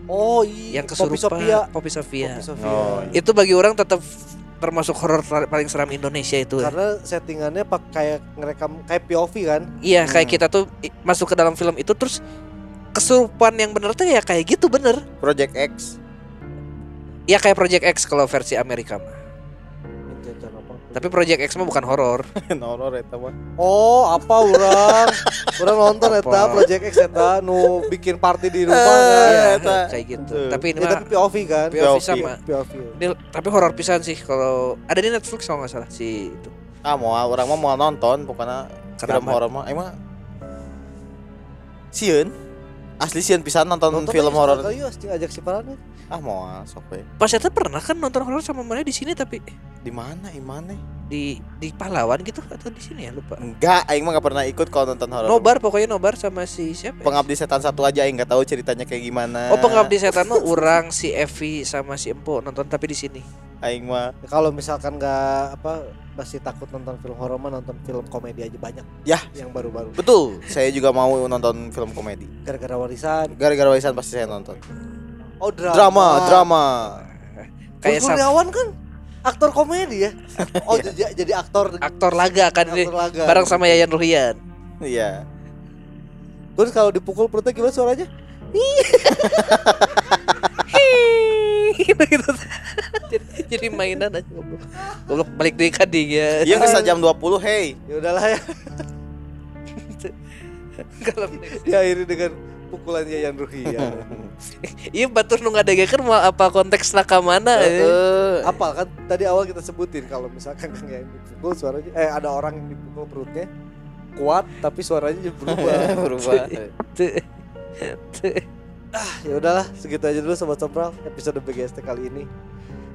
Speaker 2: oh iya.
Speaker 1: yang
Speaker 2: Poppy
Speaker 1: kesurupan
Speaker 2: Sofia.
Speaker 1: Poppy Sofia.
Speaker 2: Poppy Sofia.
Speaker 3: Oh, iya.
Speaker 1: Itu bagi orang tetap termasuk horor paling seram Indonesia itu.
Speaker 2: Karena settingannya pak kayak ngerekam kayak POV kan.
Speaker 1: Iya, kayak
Speaker 3: Hmm.
Speaker 1: kita tuh masuk ke dalam film itu terus kesurupan yang bener tuh ya kayak gitu bener.
Speaker 3: Project X
Speaker 1: Ya kayak Project X kalau versi Amerika mah. Tapi Project X mah bukan horor.
Speaker 3: horor eta mah
Speaker 2: Oh, apa orang? orang nonton eta Project X eta nu bikin party di rumah
Speaker 3: Eh,
Speaker 2: kan.
Speaker 1: Iya,
Speaker 3: eta.
Speaker 1: kayak gitu.
Speaker 3: Tuh.
Speaker 1: Tapi ini
Speaker 2: Ya,
Speaker 1: mah
Speaker 2: tapi POV kan.
Speaker 1: POV
Speaker 3: POV.
Speaker 1: sama.
Speaker 2: POV.
Speaker 1: Ini, tapi horor pisan sih kalau ada di Netflix kalau nggak salah si itu.
Speaker 3: ah mau orang mah mau nonton pokoknya film horor mah emang sieun asli sieun pisan nonton,
Speaker 2: Nonton
Speaker 3: film horor
Speaker 2: asing ajak si Farhan ya.
Speaker 3: Ah mau ah, sok we
Speaker 1: Pas itu pernah kan nonton horor sama mana di sini tapi
Speaker 3: di mana di mana
Speaker 1: di di pahlawan gitu atau di sini ya lupa.
Speaker 3: enggak aing mah gak pernah ikut kalau nonton horor
Speaker 1: Nobar pokoknya nobar sama si siapa? ya?
Speaker 3: pengabdi setan satu aja aing nggak tahu ceritanya kayak gimana
Speaker 1: Oh pengabdi setan mah orang si Evi sama si Empo nonton tapi di sini.
Speaker 3: aing mah
Speaker 2: Ya, Kalau misalkan nggak apa masih takut nonton film horor mah nonton film komedi aja banyak.
Speaker 3: Yah.
Speaker 2: Yang baru-baru.
Speaker 3: betul saya juga mau nonton film komedi
Speaker 2: Gara-gara warisan.
Speaker 3: gara-gara warisan pasti saya nonton
Speaker 2: Oh drama.
Speaker 3: drama drama
Speaker 1: Kayak
Speaker 2: Kurniawan kan aktor komedi ya. Oh
Speaker 3: Iya.
Speaker 2: jadi, jadi aktor
Speaker 1: aktor laga kan ini
Speaker 2: aktor laga.
Speaker 1: bareng sama Yayan Ruhian.
Speaker 3: iya
Speaker 2: Terus kalau dipukul perutnya gimana suaranya?
Speaker 1: gitu. Jadi jadi mainan aja goblok. Goblok balik deui ka dinya.
Speaker 3: Iya bisa jam 20 hey.
Speaker 2: Ya udahlah ya.
Speaker 1: Kalau
Speaker 2: Diakhiri dengan pukulan Yayan Ruhian.
Speaker 1: Iya batur nu ngadegekeun mau apa konteks ka mana eh.
Speaker 2: Apal kan tadi awal kita sebutin kalau misalkan Kang Yayan dipukul suaranya eh ada orang yang dipukul perutnya kuat tapi suaranya berubah.
Speaker 3: Berubah.
Speaker 1: Tuh.
Speaker 2: ya udahlah segitu aja dulu sobat Sompral episode BGST kali ini.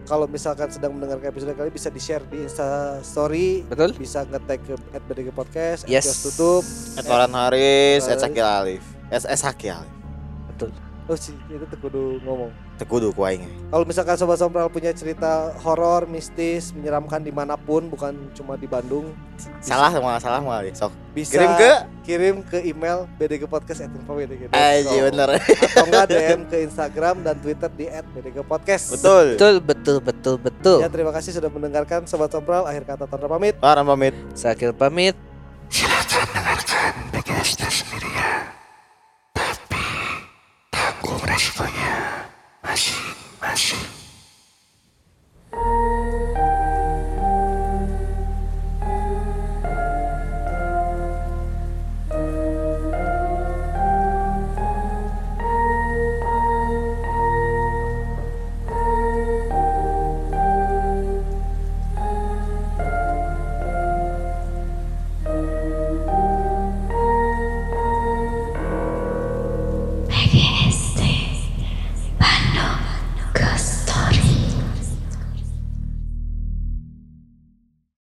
Speaker 2: Kalau misalkan sedang mendengarkan episode kali bisa di-share di Insta story,
Speaker 1: Betul?
Speaker 2: bisa nge-tag ke @bdg podcast,
Speaker 1: Yes.
Speaker 2: @kios tutup.
Speaker 3: Haris,
Speaker 2: Eh.
Speaker 3: Et Sakil Alif. Es es Hakil Alif.
Speaker 2: Oh sih, itu tuh kudu ngomong.
Speaker 3: Tekudu ku aing.
Speaker 2: Kalau misalkan sobat Sompral punya cerita horor, mistis, menyeramkan di mana pun, bukan cuma di Bandung,
Speaker 3: Salah sama salah mah sok.
Speaker 2: bisa
Speaker 3: Kirim ke
Speaker 2: kirim ke email bdgpodcast@info.bdg.com.
Speaker 3: Aji bener.
Speaker 2: atau enggak DM ke Instagram dan Twitter di @bdgpodcast.
Speaker 3: Betul.
Speaker 1: Betul betul betul betul.
Speaker 2: Ya terima kasih sudah mendengarkan sobat Sompral. Akhir kata Tandra pamit.
Speaker 3: Para pamit.
Speaker 1: Sakil pamit.
Speaker 4: Silahkan dengarkan BGST Machine, machine, machine.